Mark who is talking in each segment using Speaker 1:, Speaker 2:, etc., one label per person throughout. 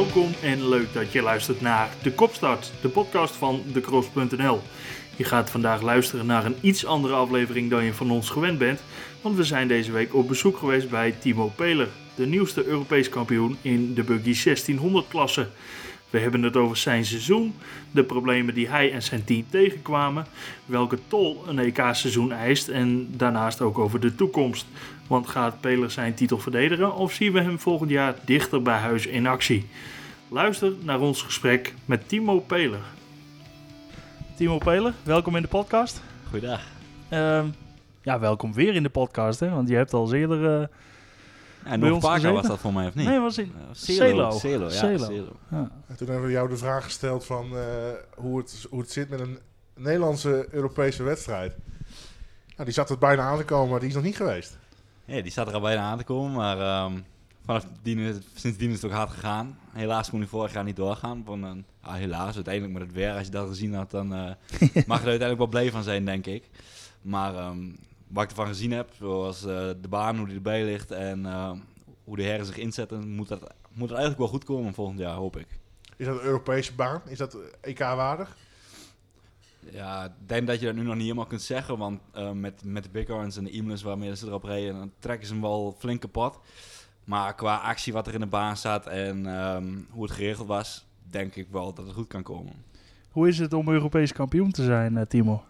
Speaker 1: Welkom en leuk dat je luistert naar De Kopstart, de podcast van TheCross.nl. Je gaat vandaag luisteren naar een iets andere aflevering dan je van ons gewend bent, want we zijn deze week op bezoek geweest bij Timo Peler, de nieuwste Europees kampioen in de buggy 1600 klasse. We hebben het over zijn seizoen, de problemen die hij en zijn team tegenkwamen, welke tol een EK-seizoen eist en daarnaast ook over de toekomst. Want gaat Peler zijn titel verdedigen of zien we hem volgend jaar dichter bij huis in actie? Luister naar ons gesprek met Timo Peler. Timo Peler, welkom in de podcast.
Speaker 2: Goeiedag.
Speaker 1: Ehm, ja, welkom weer in de podcast, hè? want je hebt al eerder... eh,
Speaker 2: En nog
Speaker 1: gezeten?
Speaker 2: was dat voor mij, of niet?
Speaker 1: Nee, was in
Speaker 2: Eh,
Speaker 1: Celo.
Speaker 2: Celo, ja.
Speaker 1: Celo.
Speaker 2: Celo.
Speaker 1: ja.
Speaker 3: En toen hebben we jou de vraag gesteld van eh, hoe, het, hoe het zit met een Nederlandse Europese wedstrijd. Nou, die zat er bijna aan te komen, maar die is nog niet geweest.
Speaker 2: Ja, die staat er al bijna aan te komen, maar ehm, vanaf die, sindsdien is het ook hard gegaan. Helaas kon hij vorig jaar niet doorgaan. Van, een- ah, helaas, uiteindelijk met het weer, als je dat gezien had, dan eh, mag je er uiteindelijk wel blij van zijn, denk ik. Maar ehm, wat ik ervan gezien heb, zoals eh, de baan, hoe die erbij ligt en ehm, hoe de heren zich inzetten, moet dat, moet dat eigenlijk wel goed komen volgend jaar, hoop ik.
Speaker 3: Is dat een Europese baan? Is dat EK-waardig?
Speaker 2: Ja, ik denk dat je dat nu nog niet helemaal kunt zeggen, want eh, met, met de Big Horns en de Imlers waarmee ze erop rijden, dan trekken ze hem wel flink kapot. Maar qua actie wat er in de baan staat en ehm, hoe het geregeld was, denk ik wel dat het goed kan komen.
Speaker 1: Hoe is het om Europees kampioen te zijn, eh, Timo?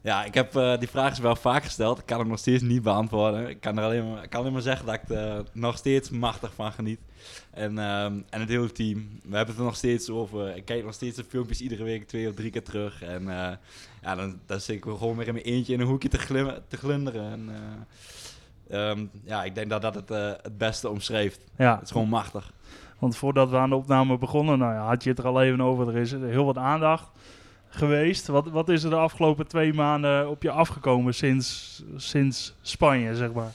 Speaker 2: Ja, ik heb eh, die vraag is wel vaak gesteld. Ik kan hem nog steeds niet beantwoorden. Ik kan, er alleen maar, ik kan alleen maar zeggen dat ik er nog steeds machtig van geniet. En, ehm, en het hele team. We hebben het er nog steeds over. Ik kijk nog steeds de filmpjes iedere week twee of drie keer terug. En eh, ja, dan, dan zit ik gewoon weer in mijn eentje in een hoekje te, glimmen, te glunderen. En, ehm, ja, ik denk dat dat het eh, het beste omschrijft.
Speaker 1: Ja,
Speaker 2: Het is gewoon machtig.
Speaker 1: want voordat we aan de opname begonnen, nou ja, had je het er al even over. Er is heel wat aandacht geweest. Wat, wat is er de afgelopen twee maanden op je afgekomen sinds, sinds Spanje, zeg maar?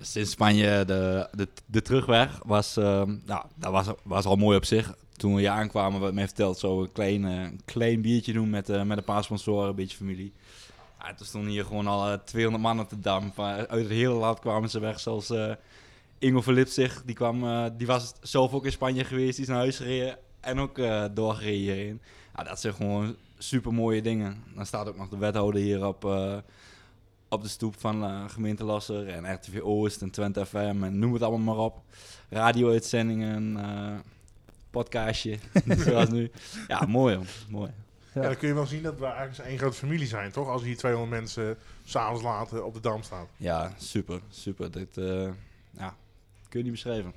Speaker 2: Sinds Spanje de, de, de terugweg was, nou, dat was, was al mooi op zich. Toen we hier aankwamen, werd mij verteld, zo een klein, klein biertje doen met, eh, met een paar sponsoren, een beetje familie. Ja, toen stonden hier gewoon al eh, 200 man op de dam. Van, uit het hele land kwamen ze weg, zoals eh Ingo Verlipzig. Die, kwam, eh, die was zelf ook in Spanje geweest, die is naar huis gereden en ook eh, doorgereden. Ja, dat zijn gewoon super mooie dingen. Dan staat ook nog de wethouder hier op, eh, op de stoep van eh, gemeente Lasser en RTV Oost en Twente FM en noem het allemaal maar op. Radio-uitzendingen, eh, podcastje, zoals nu. Ja, mooi hoor, mooi.
Speaker 1: Ja.
Speaker 3: Ja. dan kun je wel zien dat we eigenlijk één grote familie zijn, toch? Als we hier 200 mensen s'avonds later op de dam staan.
Speaker 2: Ja, super, super. Dit, eh, ja, kun je niet beschrijven.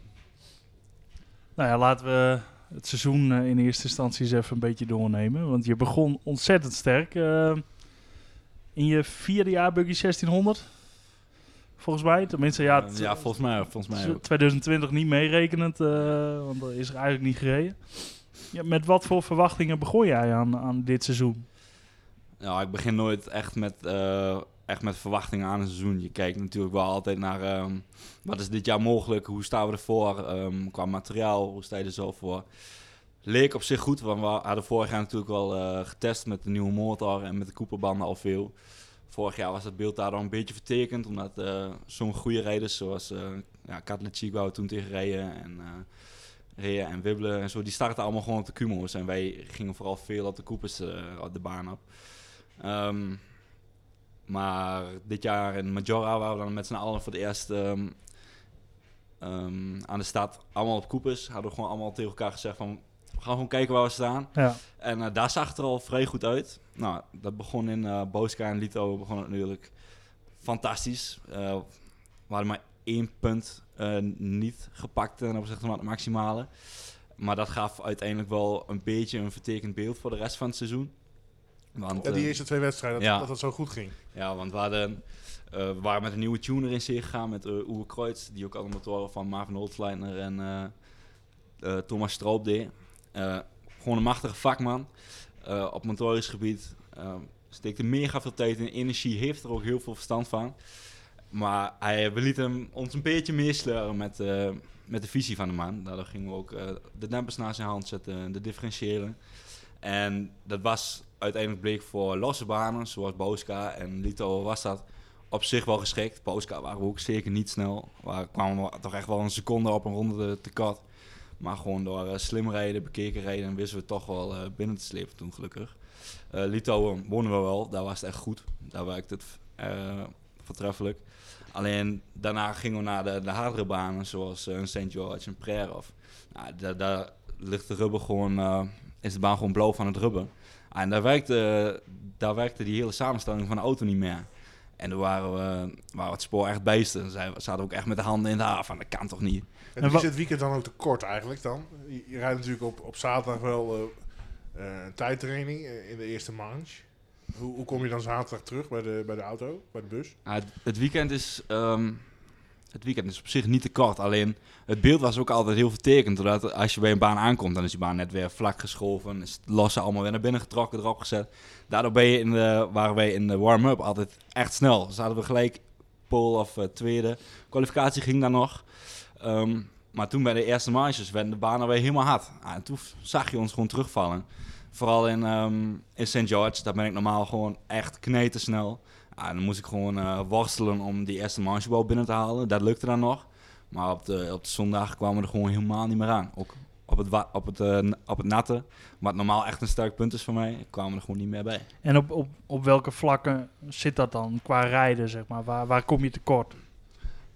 Speaker 1: Nou ja, laten we het seizoen eh, in eerste instantie eens even een beetje doornemen. Want je begon ontzettend sterk. eh, in je vierde jaar Buggy 1600. Volgens mij. Tenminste, ja, t-
Speaker 2: ja volgens mij, volgens mij ook.
Speaker 1: 2020 niet meerekenend. eh, want er is er eigenlijk niet gereden. Ja, met wat voor verwachtingen begon jij aan, aan dit seizoen?
Speaker 2: Nou, ik begin nooit echt met, eh, echt met verwachtingen aan een seizoen. Je kijkt natuurlijk wel altijd naar ehm, wat is dit jaar mogelijk, hoe staan we ervoor ehm, qua materiaal, hoe sta je er zo voor. Leek op zich goed, want we hadden vorig jaar natuurlijk wel eh, getest met de nieuwe motor en met de koepelbanden al veel. Vorig jaar was het beeld daar al een beetje vertekend, omdat eh sommige goede rijders, zoals uh, ja, toen tegen rijden en Rea en Wibbelen en zo, die starten allemaal gewoon op de Kumo's. En wij gingen vooral veel op de koepers eh, op de baan op. Ehm, maar dit jaar in Majora waren we dan met z'n allen voor het eerst ehm, ehm, aan de stad. Allemaal op koepers. Hadden we gewoon allemaal tegen elkaar gezegd van... We gaan gewoon kijken waar we staan.
Speaker 1: Ja,
Speaker 2: En eh, daar zag het er al vrij goed uit. Nou, dat begon in Boska en Lito begon het natuurlijk fantastisch. Eh, we hadden maar één punt niet gepakt ten opzichte van het maximale. Maar dat gaf uiteindelijk wel een beetje een vertekend beeld voor de rest van het seizoen. Want,
Speaker 3: Ja, die
Speaker 2: eh,
Speaker 3: eerste twee wedstrijden, dat,
Speaker 2: ja.
Speaker 3: dat het zo goed ging.
Speaker 2: ja, want we, hadden, eh, we waren met een nieuwe tuner in zee gegaan met uh, Uwe Kreutz, die ook alle motoren van Marvin Holtzleitner en eh, eh, Thomas Stroop deed. Eh, gewoon een machtige vakman eh, op motorisch gebied. eh, steekt er mega veel tijd in, energie, heeft er ook heel veel verstand van. Maar hij, we lieten hem ons een beetje meesleuren met, eh, met de visie van de man. Daardoor gingen we ook eh, de dempers naar zijn hand zetten, de differentiëlen. En dat was uiteindelijk bleek voor losse banen, zoals Booska en Lito, was dat op zich wel geschikt. Booska waren we ook zeker niet snel. We kwamen we toch echt wel een seconde op een ronde te- tekort. Maar gewoon door uh, slim rijden, bekeken rijden, wisten we toch wel binnen te slepen toen gelukkig. Uh, Litouwen wonnen we wel, daar was het echt goed. Daar werkte het voortreffelijk. Alleen daarna gingen we naar de, de hardere banen, zoals een St. George en Prerov. Nou, daar, daar, ligt de rubber gewoon, is de baan gewoon blauw van het rubber. En daar werkte, daar werkte die hele samenstelling van de auto niet meer. En toen waren we, waren het spoor echt beesten. Ze zaten ook echt met de handen in de haar van, dat kan toch niet.
Speaker 3: En is het weekend dan ook te kort eigenlijk dan? Je, je rijdt natuurlijk op, op zaterdag wel uh, een tijdtraining in de eerste manche. Hoe, hoe, kom je dan zaterdag terug bij de, bij de auto, bij de bus?
Speaker 2: Het, weekend is, um, het weekend is op zich niet te kort. Alleen het beeld was ook altijd heel vertekend. Doordat als je bij een baan aankomt, dan is die baan net weer vlak geschoven. Is het losse allemaal weer naar binnen getrokken, erop gezet. Daardoor ben je in de, waren wij in de warm-up altijd echt snel. Zaten we gelijk pole of uh, tweede. Kwalificatie ging dan nog. Um, maar toen bij de eerste marges werden de banen weer helemaal hard. Ah, en toen zag je ons gewoon terugvallen. Vooral in, um, in St. George, daar ben ik normaal gewoon echt kneten snel. Ah, dan moest ik gewoon uh, worstelen om die eerste margebal binnen te halen. Dat lukte dan nog. Maar op de, op de zondag kwamen we er gewoon helemaal niet meer aan. Ook op het, op het, uh, op het natte, wat normaal echt een sterk punt is voor mij, kwamen we er gewoon niet meer bij.
Speaker 1: En op, op, op welke vlakken zit dat dan qua rijden, zeg maar? Waar, waar kom je tekort?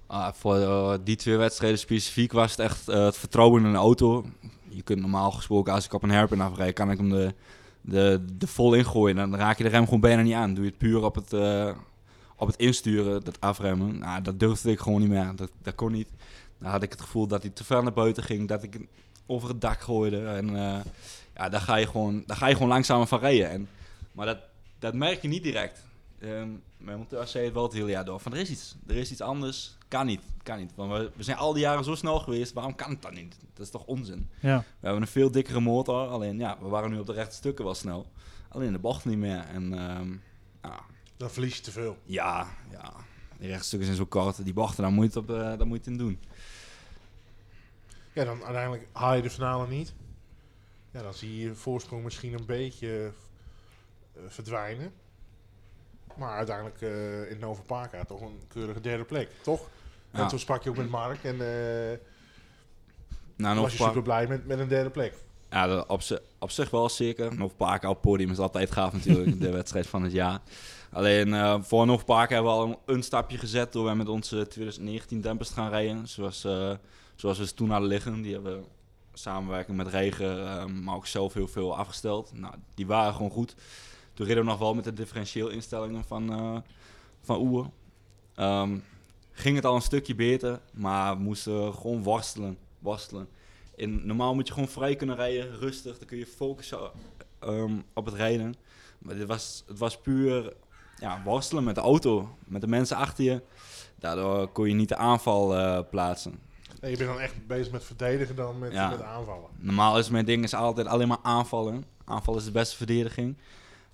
Speaker 2: Ah, voor uh, die twee wedstrijden specifiek was het echt uh, het vertrouwen in een auto. Je kunt normaal gesproken, als ik op een herpen afrijd, kan ik hem de, de, de vol ingooien. Dan raak je de rem gewoon bijna niet aan. Doe je het puur op het, uh, op het insturen, dat afremmen. Nou, dat durfde ik gewoon niet meer. Dat, dat kon niet. Dan had ik het gevoel dat hij te ver naar buiten ging, dat ik over het dak gooide. En ja, daar ga, je gewoon, daar ga je gewoon langzamer van rijden. En, maar dat, dat merk je niet direct. Um, mijn monteur zei het wel het hele jaar door. Van er is iets. Er is iets anders. Kan niet. Kan niet. Want we, we zijn al die jaren zo snel geweest. Waarom kan het dan niet? Dat is toch onzin?
Speaker 1: Ja.
Speaker 2: We hebben een veel dikkere motor. Alleen ja, we waren nu op de rechte stukken wel snel. Alleen de bocht niet meer. En um, ja.
Speaker 3: Dan verlies je te veel.
Speaker 2: Ja, ja. Die rechtstukken zijn zo kort. Die bochten, daar moet je het, op, uh, daar moet je het in doen.
Speaker 3: Ja, dan uiteindelijk haal je de finale niet. Ja, dan zie je je voorsprong misschien een beetje uh, verdwijnen. Maar uiteindelijk uh, in Nova Parka toch een keurige derde plek, toch? Ja. En toen sprak je ook met Mark en uh, nou, was je super blij met, met een derde plek.
Speaker 2: Ja, op, op zich wel zeker. Nova Parka op podium is altijd gaaf natuurlijk, de wedstrijd van het jaar. Alleen uh, voor Nova Parka hebben we al een, stapje gezet door wij met onze 2019 dempers te gaan rijden. Zoals, zoals we ze toen hadden liggen. Die hebben we samenwerking met Regen, maar ook zelf heel veel afgesteld. Nou, die waren gewoon goed. Toen reden we nog wel met de differentieelinstellingen van, van Oer. Um, ging het al een stukje beter, maar we moesten gewoon worstelen. worstelen. In, normaal moet je gewoon vrij kunnen rijden, rustig. Dan kun je focussen um, op het rijden. Maar dit was, het was puur ja, worstelen met de auto, met de mensen achter je. Daardoor kon je niet de aanval uh, plaatsen.
Speaker 3: Nee, je bent dan echt bezig met verdedigen dan met, ja. met aanvallen.
Speaker 2: Normaal is mijn ding is altijd alleen maar aanvallen. Aanval is de beste verdediging.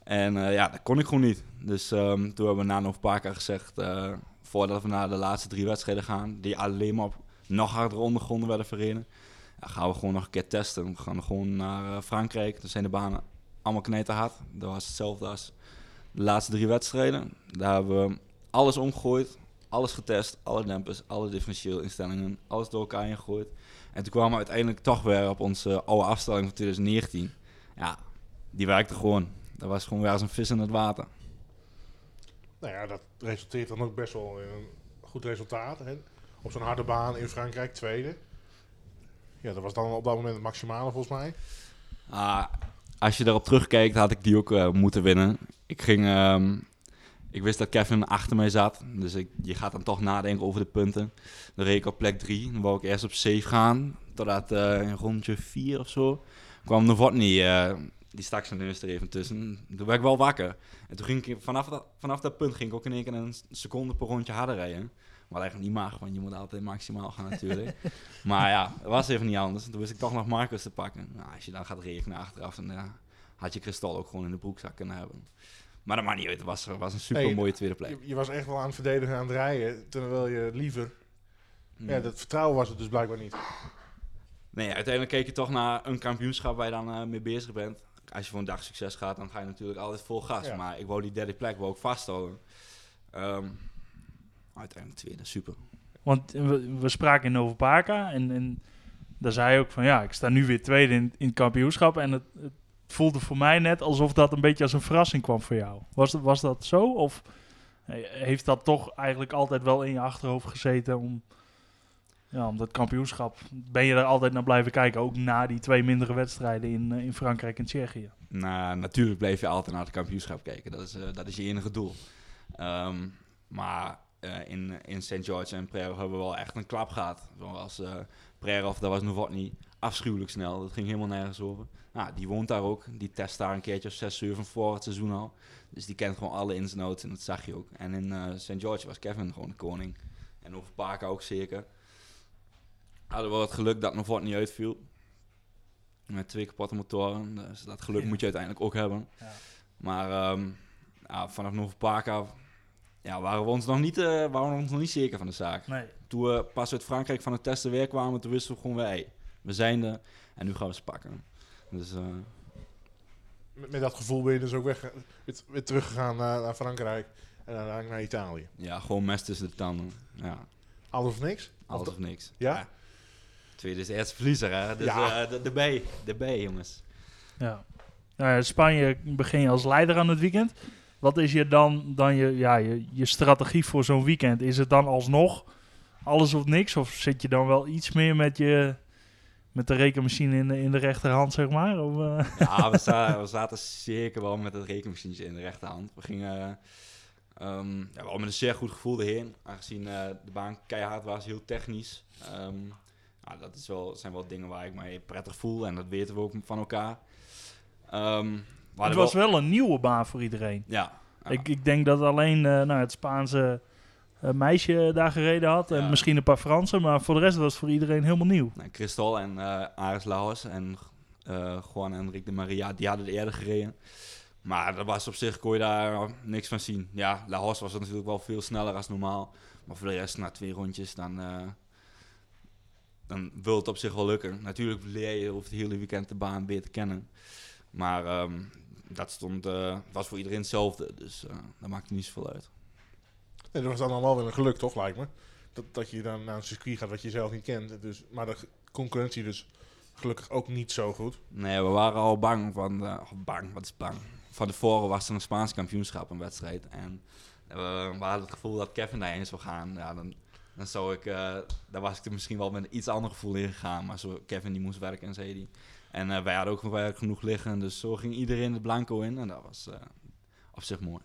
Speaker 2: En uh, ja, dat kon ik gewoon niet. Dus um, toen hebben we na nog een paar keer gezegd, uh, voordat we naar de laatste drie wedstrijden gaan, die alleen maar op nog harder ondergronden werden verreden, ja, gaan we gewoon nog een keer testen. We gaan gewoon naar uh, Frankrijk. Daar zijn de banen allemaal knijterhard. Dat was hetzelfde als de laatste drie wedstrijden. Daar hebben we alles omgegooid, alles getest, alle dempers, alle differentieel-instellingen, alles door elkaar ingegooid. En toen kwamen we uiteindelijk toch weer op onze oude afstelling van 2019. Ja, die werkte gewoon. Dat was gewoon weer als een vis in het water.
Speaker 3: Nou ja, dat resulteert dan ook best wel in een goed resultaat. Hè? Op zo'n harde baan in Frankrijk, tweede. Ja, dat was dan op dat moment het maximale volgens mij.
Speaker 2: Ah, als je daarop terugkijkt, had ik die ook uh, moeten winnen. Ik ging... Um, ik wist dat Kevin achter mij zat. Dus ik, je gaat dan toch nadenken over de punten. Dan reed op plek 3. Dan wou ik eerst op safe gaan. Totdat uh, rondje 4 of zo kwam de niet. Uh, die stak zijn neus er even tussen. Toen werd ik wel wakker. En toen ging ik vanaf dat, vanaf dat punt ging ik ook in één keer een seconde per rondje harder rijden. Wat eigenlijk niet mag, want je moet altijd maximaal gaan natuurlijk. maar ja, het was even niet anders. Toen wist ik toch nog Marcus te pakken. Nou, als je dan gaat regenen achteraf, dan ja, had je kristal ook gewoon in de broekzak kunnen hebben. Maar dat maakt niet uit. Het was, was een super mooie tweede plek.
Speaker 3: Je, je, was echt wel aan het verdedigen, aan het rijden. Terwijl je liever... Hmm. Ja, dat vertrouwen was het dus blijkbaar niet.
Speaker 2: Nee, uiteindelijk keek je toch naar een kampioenschap waar je dan uh, mee bezig bent als je voor een dag succes gaat, dan ga je natuurlijk altijd vol gas. Maar ik wou die derde plek wou ook vasthouden. Um, uiteindelijk tweede, super.
Speaker 1: Want we, we spraken in Novapaka en, en daar zei hij ook van ja, ik sta nu weer tweede in, in het kampioenschap. En het, het voelde voor mij net alsof dat een beetje als een verrassing kwam voor jou. Was, dat- was dat zo? Of eh, heeft dat toch eigenlijk altijd wel in je achterhoofd gezeten om, ja, om dat kampioenschap? Ben je er altijd naar blijven kijken, ook na die twee mindere wedstrijden in, eh, in Frankrijk en Tsjechië?
Speaker 2: Nou, natuurlijk bleef je altijd naar het kampioenschap kijken. Dat is, eh, dat is je enige doel. Ehm, maar eh, in, in St. George en Prerov hebben we wel echt een klap gehad. Zoals eh Prerov, dat was Novotny afschuwelijk snel. Dat ging helemaal nergens over. Nou, die woont daar ook. Die test daar een keertje of 6, 7 voor het seizoen al. Dus die kent gewoon alle ins en dat zag je ook. En in eh St. George was Kevin gewoon de koning. En over Parka ook zeker. Hadden we het geluk dat Novotny uitviel. Met twee kapotte motoren. Dus dat geluk
Speaker 1: Ja.
Speaker 2: moet je uiteindelijk ook hebben.
Speaker 1: Ja.
Speaker 2: Maar ehm, ja, vanaf Novaparka ja, waren, we ons nog niet, eh, waren we ons nog niet zeker van de zaak.
Speaker 1: Nee.
Speaker 2: Toen we pas uit Frankrijk van het testen weer kwamen, toen wisten we gewoon weer, hey, we zijn er en nu gaan we ze pakken. Dus eh,
Speaker 3: Met, met dat gevoel ben je dus ook weg, weer, weer teruggegaan naar, naar Frankrijk en uiteindelijk naar Italië.
Speaker 2: ja, gewoon mes tussen de tanden. Ja,
Speaker 3: Alles of niks?
Speaker 2: alles
Speaker 3: Of
Speaker 2: of niks.
Speaker 3: Ja?
Speaker 2: Tweede is de eerste verliezer, hè. Dus
Speaker 3: Ja.
Speaker 2: eh, de, de B, de B, jongens.
Speaker 1: Ja. Nou ja, Spanje begin je als leider aan het weekend. Wat is je dan, dan je, ja, je, je strategie voor zo'n weekend? Is het dan alsnog alles of niks? Of zit je dan wel iets meer met, je, met de rekenmachine in de, in de rechterhand, zeg maar? Of, eh,
Speaker 2: Ja, we, sta- we zaten zeker wel met het rekenmachientje in de rechterhand. We gingen ehm, ja, wel met een zeer goed gevoel erheen. Aangezien eh, de baan keihard was, heel technisch. Ehm, nou, dat is wel, zijn wel dingen waar ik mij prettig voel. En dat weten we ook van elkaar. Ehm,
Speaker 1: het was wel een nieuwe baan voor iedereen.
Speaker 2: Ja. ja.
Speaker 1: Ik, ik denk dat alleen eh, nou, het Spaanse eh, meisje daar gereden had. En
Speaker 2: Ja.
Speaker 1: misschien een paar Fransen. Maar voor de rest was het voor iedereen helemaal nieuw.
Speaker 2: Nou, Christel en eh Aris Laos en Juan en Rick de Maria, die hadden het eerder gereden. Maar dat was op zich, kon je daar niks van zien. Ja, Laos was natuurlijk wel veel sneller als normaal. Maar voor de rest, na twee rondjes, dan, dan wil het op zich wel lukken. Natuurlijk leer je over het hele weekend de baan weer te kennen. Maar ehm, dat stond, eh, was voor iedereen hetzelfde. Dus eh dat maakt niet zoveel uit.
Speaker 3: Nee, dat was dan allemaal wel een geluk, toch, lijkt me. Dat, dat je dan naar een circuit gaat wat je zelf niet kent. Dus, maar de concurrentie dus gelukkig ook niet zo goed.
Speaker 2: Nee, we waren al bang van... eh, bang, wat is bang? Van tevoren was er een Spaans kampioenschap, een wedstrijd. En we hadden het gevoel dat Kevin daarheen zou gaan. Ja, dan, dan zou ik... eh daar was ik er misschien wel met een iets ander gevoel in gegaan. Maar zo, Kevin die moest werken en zei hij. En eh, wij hadden ook werk genoeg liggen. Dus zo ging iedereen de blanco in. En dat was eh, op zich mooi.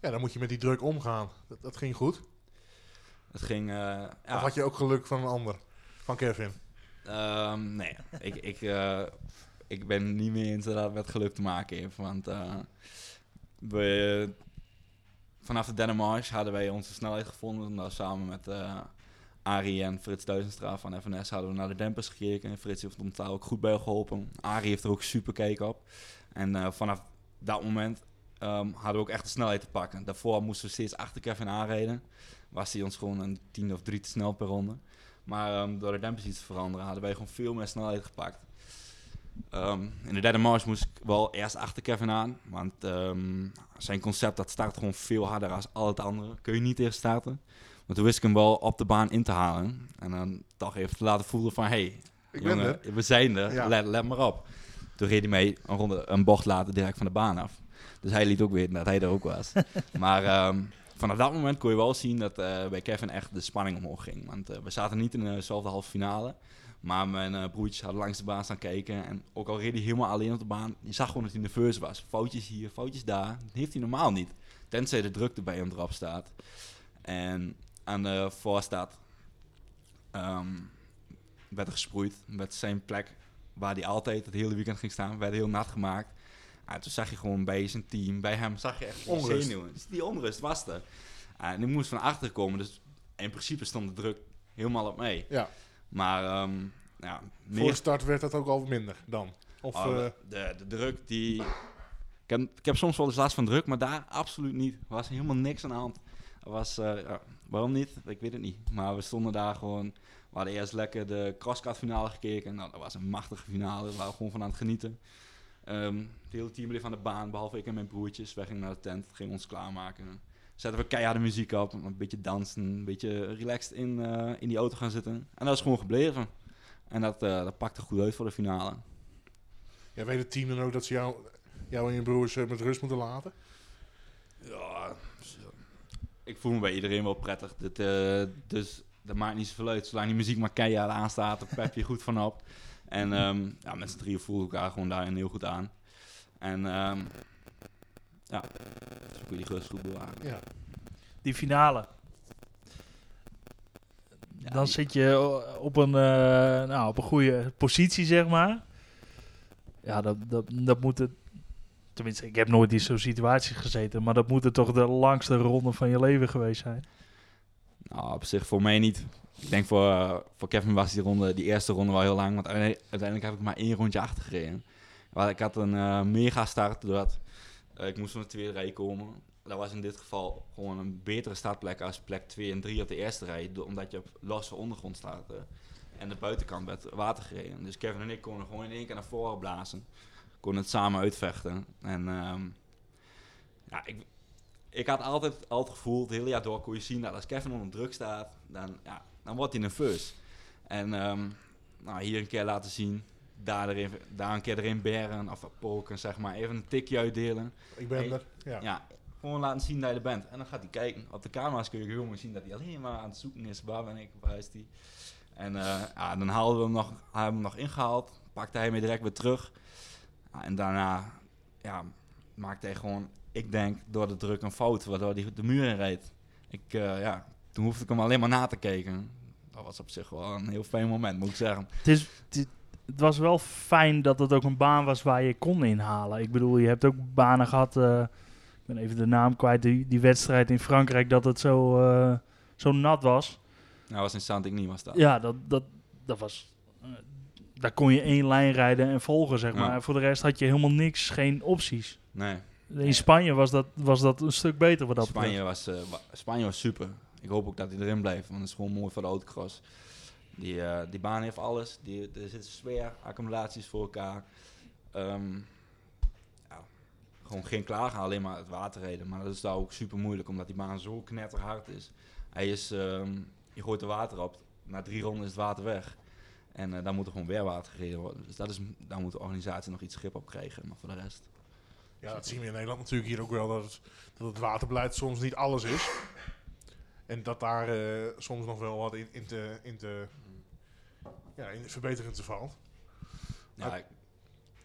Speaker 3: Ja, dan moet je met die druk omgaan. Dat, dat ging goed.
Speaker 2: Het ging... ja,
Speaker 3: Of had je ook geluk van een ander? Van Kevin?
Speaker 2: Ehm, nee, ik, ik, ik ben niet meer dat met geluk te maken heeft. Want we, vanaf de derde march hadden wij onze snelheid gevonden. Nou, samen met eh Arie en Frits Duizenstra van FNS hadden we naar de dempers gekeken. Frits heeft ons daar ook goed bij geholpen. Arie heeft er ook super kijk op. En eh, vanaf dat moment ehm, hadden we ook echt de snelheid te pakken. Daarvoor moesten we steeds achter Kevin aanrijden. Was hij ons gewoon een tien of drie te snel per ronde. Maar ehm, door de dempers iets te veranderen, hadden wij gewoon veel meer snelheid gepakt. Ehm, in de derde march moest ik wel eerst achter Kevin aan. Want ehm, zijn concept dat start gewoon veel harder dan al het andere. Kun je niet eerst starten. Maar toen wist ik hem wel op de baan in te halen. En dan toch even te laten voelen van... Hey,
Speaker 3: Ik
Speaker 2: jongen, we zijn er.
Speaker 3: Ja.
Speaker 2: Let, let maar op. Toen reed hij mee een, ronde, een bocht later direct van de baan af. Dus hij liet ook weten dat hij er ook was. maar ehm, vanaf dat moment kon je wel zien dat eh, bij Kevin echt de spanning omhoog ging. Want eh, we zaten niet in dezelfde halve finale. Maar mijn eh, broertjes hadden langs de baan staan kijken. En ook al reed hij helemaal alleen op de baan, je zag gewoon dat hij nerveus was. Foutjes hier, foutjes daar. Dat heeft hij normaal niet. Tenzij de drukte bij hem erop staat. En aan de voorstad ehm, werd er gesproeid met zijn plek waar hij altijd het hele weekend ging staan. Werd heel nat gemaakt. En toen zag je gewoon bij zijn team, bij hem, zag je echt
Speaker 3: Onrust.
Speaker 2: zenuwen. Dus die onrust was er. En die moest van achter komen. Dus in principe stond de druk helemaal op mee.
Speaker 3: Ja.
Speaker 2: Maar ehm, ja,
Speaker 3: Voor de
Speaker 2: meer
Speaker 3: start werd dat ook al minder dan. Of,
Speaker 2: Oh,
Speaker 3: eh,
Speaker 2: de, de, druk die. Ik heb, ik heb soms wel eens last van druk, maar daar absoluut niet. Er was helemaal niks aan de hand. Er was, eh, ja, waarom niet? Ik weet het niet. Maar we stonden daar gewoon. We hadden eerst lekker de crosscut finale gekeken. Nou, dat was een machtige finale. We waren gewoon van aan het genieten. Ehm, het hele team bleef aan de baan, behalve ik en mijn broertjes. Wij gingen naar de tent, gingen ons klaarmaken. Zetten we keiharde muziek op, een beetje dansen, een beetje relaxed in, eh, in die auto gaan zitten. En dat is gewoon gebleven. En dat, eh, dat pakte goed uit voor de finale.
Speaker 3: Ja, weet het team dan ook dat ze jou, jou en je broers eh, met rust moeten laten?
Speaker 2: Ja, ik voel me bij iedereen wel prettig. Dit, eh, dus dat maakt niet zoveel uit. Zolang die muziek maar keihard aanstaat, dan pep je goed van op. En ehm, ja, met z'n drieën voelen we elkaar gewoon daarin heel goed aan. En ehm, ja, dus kun je die rust goed bewaren.
Speaker 3: Ja.
Speaker 1: Die finale.
Speaker 2: Ja,
Speaker 1: dan
Speaker 2: die-
Speaker 1: zit je op een, eh, nou, op een goede positie, zeg maar. Ja, dat, dat, dat moet het... Tenminste, ik heb nooit in zo'n situatie gezeten. Maar dat moet het toch de langste ronde van je leven geweest zijn.
Speaker 2: Nou, op zich voor mij niet. Ik denk voor, voor Kevin was die, ronde, die eerste ronde wel heel lang. Want uite- uiteindelijk heb ik maar één rondje achtergereden. Maar ik had een eh, mega start. Doordat, eh, ik moest van de tweede rij komen. Dat was in dit geval gewoon een betere startplek als plek 2 en 3 op de eerste rij. Omdat je op losse ondergrond staat. eh, en de buitenkant werd water gereden. Dus Kevin en ik konden gewoon in één keer naar voren blazen. Konden het samen uitvechten. En ehm, ja, ik, ik had altijd al het gevoel, het hele jaar door kon je zien dat als Kevin onder druk staat, dan, ja, dan wordt hij nerveus. En ehm, nou, hier een keer laten zien, daar, erin, daar een keer erin beren of poken, zeg maar. Even een tikje uitdelen.
Speaker 3: Ik ben
Speaker 2: Hey.
Speaker 3: er. Ja.
Speaker 2: Ja, gewoon laten zien dat je er bent. En dan gaat hij kijken. Op de camera's kun je heel mooi zien dat hij alleen maar aan het zoeken is. Waar ben ik? Waar is hij? En eh, ja, dan haalden we hem nog, hebben we hem nog ingehaald. Pakte hij me direct weer terug. Ja, en daarna ja, maakte hij gewoon, ik denk, door de druk een fout. Waardoor hij de muur in reed. Ik, eh, ja, toen hoefde ik hem alleen maar na te kijken. Dat was op zich wel een heel fijn moment, moet ik zeggen.
Speaker 1: Het, is, het, het was wel fijn dat het ook een baan was waar je kon inhalen. Ik bedoel, je hebt ook banen gehad... eh, ik ben even de naam kwijt, die, die wedstrijd in Frankrijk... dat het zo, eh, zo nat was.
Speaker 2: Nou, was in Saint-Denis was dat.
Speaker 1: Ja, dat, dat, dat was... eh, daar kon je één lijn rijden en volgen, zeg maar. Voor de rest had je helemaal niks, geen opties.
Speaker 2: Nee,
Speaker 1: In Spanje was dat, was dat een stuk beter wat dat
Speaker 2: Spanje was, wa- Spanje was super. Ik hoop ook dat hij erin blijft, want het is gewoon mooi voor de autocross. Die, eh, die baan heeft alles. Die, er zitten sfeer, accumulaties voor elkaar. Ehm, ja, gewoon geen klagen, alleen maar het water reden. Maar dat is daar ook super moeilijk, omdat die baan zo knetterhard is. Hij is, ehm, je gooit er water op, na drie ronden is het water weg. En eh, dan moet er gewoon weer water gereden worden. Dus dat is, daar moet de organisatie nog iets grip op krijgen. Maar voor de rest...
Speaker 3: Ja, dat zien we in Nederland natuurlijk hier ook wel. Dat het, dat het waterbeleid soms niet alles is. En dat daar eh, soms nog wel wat in, in, te, in, te, ja, in verbetering te valt.
Speaker 2: Ja,
Speaker 3: Maar-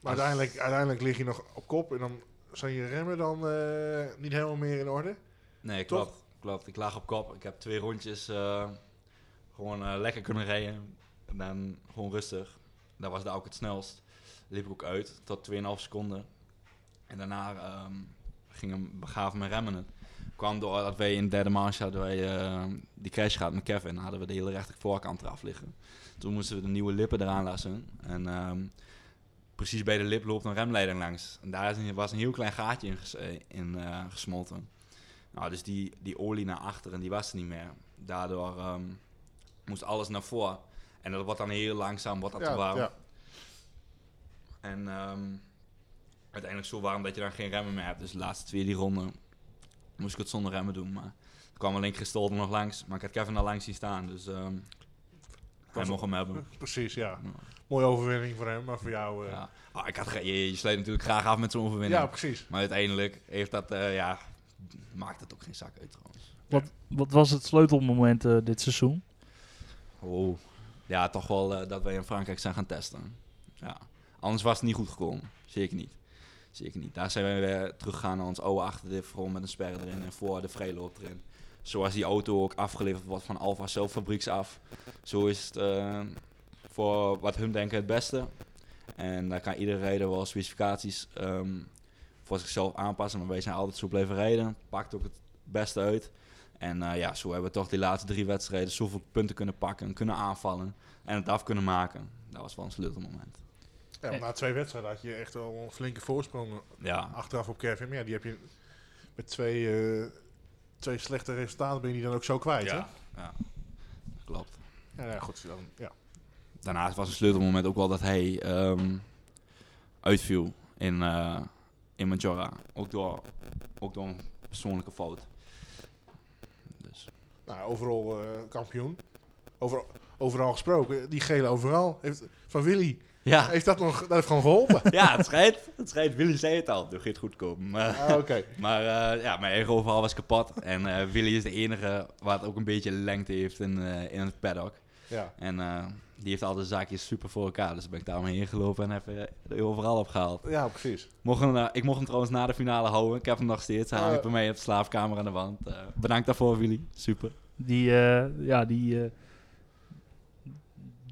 Speaker 3: uiteindelijk, uiteindelijk lig je nog op kop en dan zijn je remmen dan eh, niet helemaal meer in orde.
Speaker 2: Nee,
Speaker 3: Toch?
Speaker 2: klopt. klopt. Ik lag op kop. Ik heb twee rondjes eh, gewoon eh, lekker kunnen rijden. En dan gewoon rustig. Dat was daar ook het snelst. Liep ik ook uit tot 2,5 seconden. En daarna ehm, ging hem begaven mijn remmen het. Kwam door dat wij in de derde manche hadden wij die crash gehad met Kevin. Hadden we de hele rechter voorkant eraf liggen. Toen moesten we de nieuwe lippen eraan lassen. En ehm, precies bij de lip loopt een remleiding langs. En daar is een- was een heel klein gaatje in, ges- eh, in eh, gesmolten. Nou, dus die, die olie naar achteren, die was er niet meer. Daardoor ehm, moest alles naar voren. En dat wordt dan heel langzaam, wordt dat te warm.
Speaker 3: ja.
Speaker 2: En ehm, uiteindelijk zo warm dat je dan geen remmen meer hebt. Dus de laatste twee die ronden moest ik het zonder remmen doen. Maar er kwam alleen Christol er nog langs. Maar ik had Kevin al langs zien staan, dus hij mocht hem hebben.
Speaker 3: Precies, ja.
Speaker 2: Ja.
Speaker 3: Mooie overwinning voor hem, maar voor jou... eh,
Speaker 2: Ja. Ah, ik had, je, je sluit natuurlijk graag af met zo'n overwinning.
Speaker 3: ja, precies.
Speaker 2: Maar uiteindelijk heeft dat, eh, ja, maakt het ook geen zak uit trouwens.
Speaker 1: Wat, wat was het sleutelmoment eh, dit seizoen?
Speaker 2: Oh, ja, toch wel eh, dat wij in Frankrijk zijn gaan testen. Ja. Anders was het niet goed gekomen. Zeker niet. Zeker niet. Daar zijn we weer teruggegaan naar ons oude achterdiff, gewoon met een sperre erin en voor de vrijloop erin. Zoals die auto ook afgeleverd wordt van Alfa zelf fabrieks af. Zo is het eh, voor wat hun denken het beste. En daar kan iedere rijder wel specificaties ehm, voor zichzelf aanpassen. Maar wij zijn altijd zo blijven rijden. Pakt ook het beste uit. En eh, ja, zo hebben we toch die laatste drie wedstrijden zoveel punten kunnen pakken, kunnen aanvallen en het af kunnen maken. Dat was wel een sleutelmoment.
Speaker 3: Ja, maar na twee wedstrijden had je echt wel een flinke voorsprong
Speaker 2: Ja,
Speaker 3: achteraf op Kevin. Maar ja, die heb je met twee, eh, twee slechte resultaten ben je die dan ook zo kwijt, hè?
Speaker 2: ja, ja, klopt.
Speaker 3: Ja, ja, goed. Dan, ja.
Speaker 2: Daarnaast was een sleutelmoment ook wel dat hij ehm, uitviel in, eh in Majora. Ook door, ook door een persoonlijke fout. Dus,
Speaker 3: Nou, overal eh, kampioen. Over, overal gesproken. Die gele overal heeft, van Willy.
Speaker 2: Ja,
Speaker 3: Heeft dat nog, dat heeft gewoon geholpen?
Speaker 2: ja het schijnt. Het schijnt. Willy zei het al. Het gaat goed komen. Maar,
Speaker 3: ah, oké.
Speaker 2: maar eh, ja, mijn eigen overal was kapot. En eh, Willy is de enige wat ook een beetje lengte heeft in, eh, in het paddock.
Speaker 3: Ja.
Speaker 2: En eh, die heeft al de zaakjes super voor elkaar. Dus ben ik daarom heen gelopen en heb er overal opgehaald.
Speaker 3: ja, precies.
Speaker 2: Mocht hem, eh, ik mocht hem trouwens na de finale houden. Ik heb hem nog steeds. Hij hangt
Speaker 3: Eh.
Speaker 2: bij mij op de slaapkamer aan de wand. Eh, bedankt daarvoor, Willy. Super.
Speaker 1: Die, eh, ja, die, eh,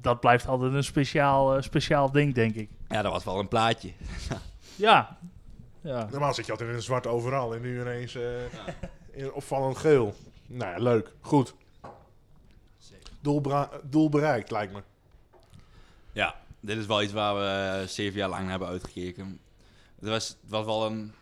Speaker 1: dat blijft altijd een speciaal, eh, speciaal ding, denk ik.
Speaker 2: Ja, dat was wel een plaatje.
Speaker 1: Ja. ja.
Speaker 3: Normaal zit je altijd in een zwart overal en nu ineens eh, in opvallend geel. Nou ja, leuk. Goed. Doel, doel bereikt, lijkt me.
Speaker 2: Ja, dit is wel iets waar we eh, zeven jaar lang naar hebben uitgekeken. Het was, het was wel een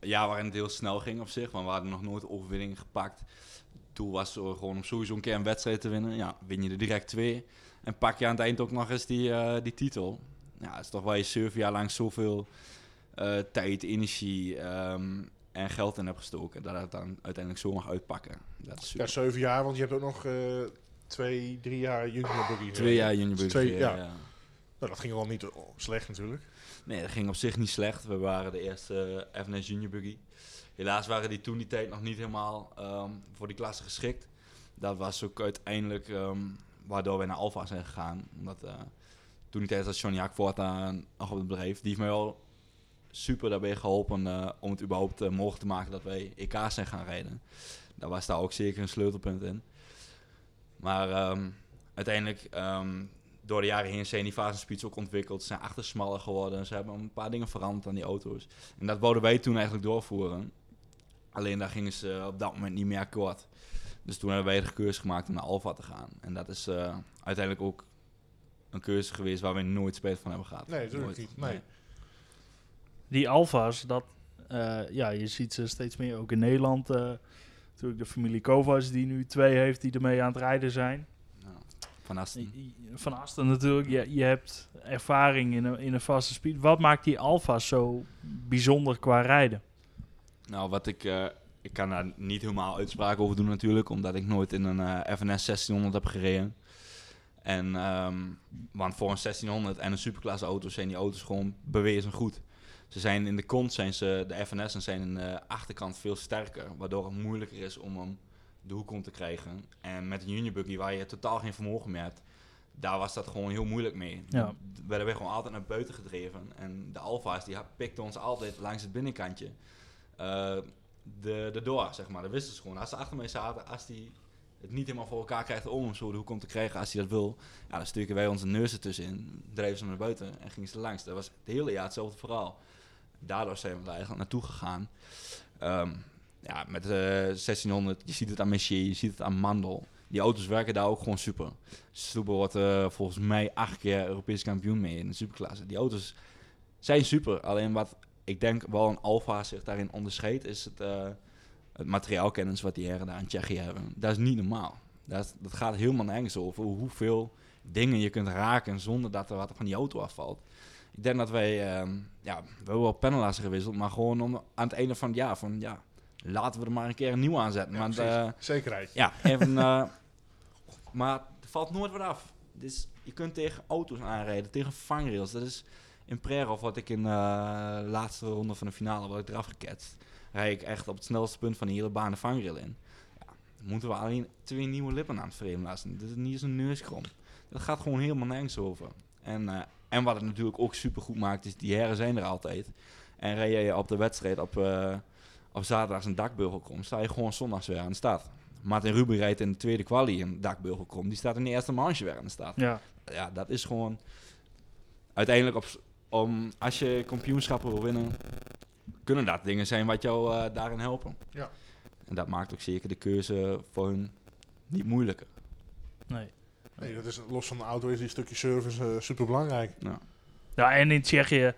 Speaker 2: jaar waarin het heel snel ging op zich, want we hadden nog nooit overwinning gepakt. Het doel was gewoon om sowieso een keer een wedstrijd te winnen. Ja, win je er direct twee. En pak je aan het eind ook nog eens die, eh, die titel. Ja, het is toch waar je zeven jaar lang zoveel eh, tijd, energie ehm, en geld in hebt gestoken. Dat het dan uiteindelijk zo mag uitpakken. Dat is
Speaker 3: Ja,
Speaker 2: super.
Speaker 3: zeven jaar, want je hebt ook nog eh, twee, drie jaar junior boogie.
Speaker 2: Twee jaar junior Buggy
Speaker 3: Twee-
Speaker 2: gereden,
Speaker 3: ja.
Speaker 2: ja.
Speaker 3: Nou, dat ging al niet slecht natuurlijk.
Speaker 2: Nee, dat ging op zich niet slecht. We waren de eerste FNS Junior Buggy. Helaas waren die toen die tijd nog niet helemaal ehm, voor die klasse geschikt. Dat was ook uiteindelijk ehm, waardoor wij naar Alfa zijn gegaan. Omdat eh, toen die tijd was Johnny Hakvoorta nog op het bedrijf. Die heeft mij wel super daarbij geholpen eh, om het überhaupt eh, mogelijk te maken dat wij EK's zijn gaan rijden. Daar was daar ook zeker een sleutelpunt in. Maar ehm, uiteindelijk, ehm, door de jaren heen zijn die fasenspeeds ook ontwikkeld. Ze zijn achter smaller geworden. Ze hebben een paar dingen veranderd aan die auto's. En dat wouden wij toen eigenlijk doorvoeren. Alleen daar gingen ze op dat moment niet meer akkoord. Dus toen hebben wij de keuze gemaakt om naar Alfa te gaan. En dat is eh, uiteindelijk ook een keuze geweest waar we nooit spijt van hebben gehad.
Speaker 3: Nee, natuurlijk niet. Nee.
Speaker 1: Die alfa's, dat, eh, ja, je ziet ze steeds meer ook in Nederland. eh natuurlijk de familie Kovacs die nu twee heeft die ermee aan het rijden zijn.
Speaker 2: Van Asten.
Speaker 1: Van Asten natuurlijk, je, je hebt ervaring in een, in een vaste speed. Wat maakt die alfa's zo bijzonder qua rijden?
Speaker 2: Nou, wat ik... eh, ik kan daar niet helemaal uitspraak over doen natuurlijk, omdat ik nooit in een eh, FNS 1600 heb gereden. En, ehm, want voor een 1600 en een superklasse auto zijn die auto's gewoon bewezen goed. Ze zijn in de kont, zijn ze, de FNS'en zijn in de achterkant veel sterker, waardoor het moeilijker is om hem de hoek om te krijgen. En met een junior buggy waar je totaal geen vermogen meer hebt, daar was dat gewoon heel moeilijk mee.
Speaker 1: Ja.
Speaker 2: We werden we gewoon altijd naar buiten gedreven. En de Alfa's die pikten ons altijd langs het binnenkantje eh, de, de door, zeg maar. Dat wisten ze gewoon. Als ze achter mij zaten, als die het niet helemaal voor elkaar krijgt om hem zo de hoek om te krijgen, als hij dat wil, ja, dan stukken wij onze neus ertussenin, dreven ze naar buiten en gingen ze langs. Dat was het hele jaar hetzelfde verhaal. Daardoor zijn we er eigenlijk naartoe gegaan. Ehm, ja, met de 1600, je ziet het aan Messier, je ziet het aan Mandel. Die auto's werken daar ook gewoon super. Stoeber wordt eh, volgens mij acht keer Europees kampioen mee in de superklasse. Die auto's zijn super. Alleen wat ik denk wel een Alfa zich daarin onderscheidt, is het, eh, het materiaalkennis wat die heren daar in Tsjechië hebben. Dat is niet normaal. Dat, is- dat gaat helemaal nergens over hoeveel dingen je kunt raken zonder dat er wat van die auto afvalt. Ik denk dat wij, ehm, ja, we hebben wel pennelaars gewisseld, maar gewoon om, aan het einde van het jaar van, ja, laten we er maar een keer een nieuw aanzetten.
Speaker 3: Ja,
Speaker 2: want, eh,
Speaker 3: Zekerheid.
Speaker 2: ja, even, eh, maar er valt nooit wat af. Dus je kunt tegen auto's aanrijden, tegen vangrails. Dat is in Prerov, wat ik in eh, de laatste ronde van de finale word ik eraf geketst. Rijd ik echt op het snelste punt van de hele baan de vangrail in. Ja, dan moeten we alleen twee nieuwe lippen aan het frame laten. Dit is niet eens een neuskrom. Dat gaat gewoon helemaal nergens over. En, eh, en wat het natuurlijk ook super goed maakt, is die heren zijn er altijd. En rij je op de wedstrijd op, eh, op zaterdag een dakbeugel komt, sta je gewoon zondags weer aan de start. Martin Ruben rijdt in de tweede kwalie een dakbeugel komt. Die staat in de eerste manche weer aan de start.
Speaker 1: Ja,
Speaker 2: Ja, dat is gewoon... Uiteindelijk, op, om, als je kampioenschappen wil winnen... kunnen dat dingen zijn wat jou eh, daarin helpen.
Speaker 3: Ja.
Speaker 2: En dat maakt ook zeker de keuze voor hun niet moeilijker.
Speaker 1: nee.
Speaker 3: Nee, dat is, los van de auto is die stukje service eh, super belangrijk.
Speaker 2: Ja.
Speaker 1: Ja, en in Tsjechië, ik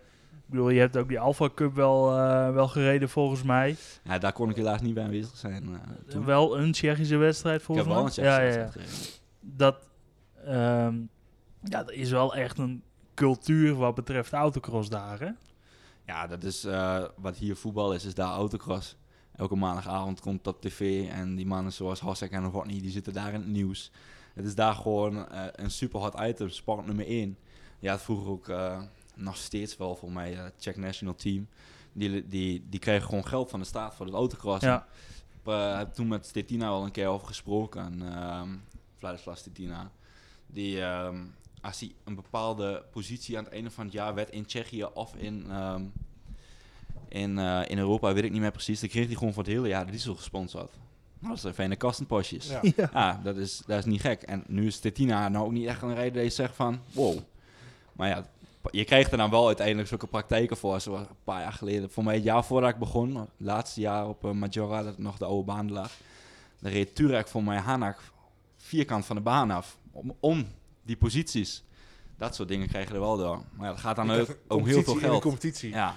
Speaker 1: bedoel, je hebt ook die Alfa Cup wel, eh, wel gereden volgens mij.
Speaker 2: Ja, daar kon ik helaas niet bij aanwezig zijn. toen.
Speaker 1: Wel een Tsjechische wedstrijd volgens
Speaker 2: heb
Speaker 1: mij.
Speaker 2: wel een
Speaker 1: ja, ja.
Speaker 2: wedstrijd gereden.
Speaker 1: Dat, ehm, ja, dat is wel echt een cultuur wat betreft autocross daar, hè?
Speaker 2: Ja, dat is eh, wat hier voetbal is, is daar autocross. Elke maandagavond komt op tv en die mannen zoals Hosek en Rodney, die zitten daar in het nieuws. Het is daar gewoon eh, een super hot item, sport nummer 1. Ja, het vroeger ook eh, nog steeds wel voor mij, uh, Czech National Team. Die, die, die kregen gewoon geld van de staat voor het autocross.
Speaker 1: Ja.
Speaker 2: Ik heb toen met Stetina al een keer over gesproken. Um, Vladislav Stetina. Die, um, als hij een bepaalde positie aan het einde van het jaar werd in Tsjechië of in, um, in, uh, in Europa, weet ik niet meer precies. Dan kreeg hij gewoon voor het hele jaar de diesel gesponsord. Nou, dat zijn fijne kastenpostjes.
Speaker 3: Ja.
Speaker 1: Ja.
Speaker 2: Ja, dat, is, dat is niet gek. En nu is Stetina nou ook niet echt een rijder die zegt van, wow. Maar ja, je krijgt er dan wel uiteindelijk zulke praktijken voor. Zoals een paar jaar geleden. Voor mij het jaar voordat ik begon, het laatste jaar op uh, Majora, dat nog de oude baan lag. Dan reed Turek voor mij Hanak vierkant van de baan af. Om, om die posities. Dat soort dingen krijg je er wel door. Maar ja, dat gaat dan ook om heel veel
Speaker 3: competitie in de
Speaker 2: geld.
Speaker 3: competitie.
Speaker 2: Ja,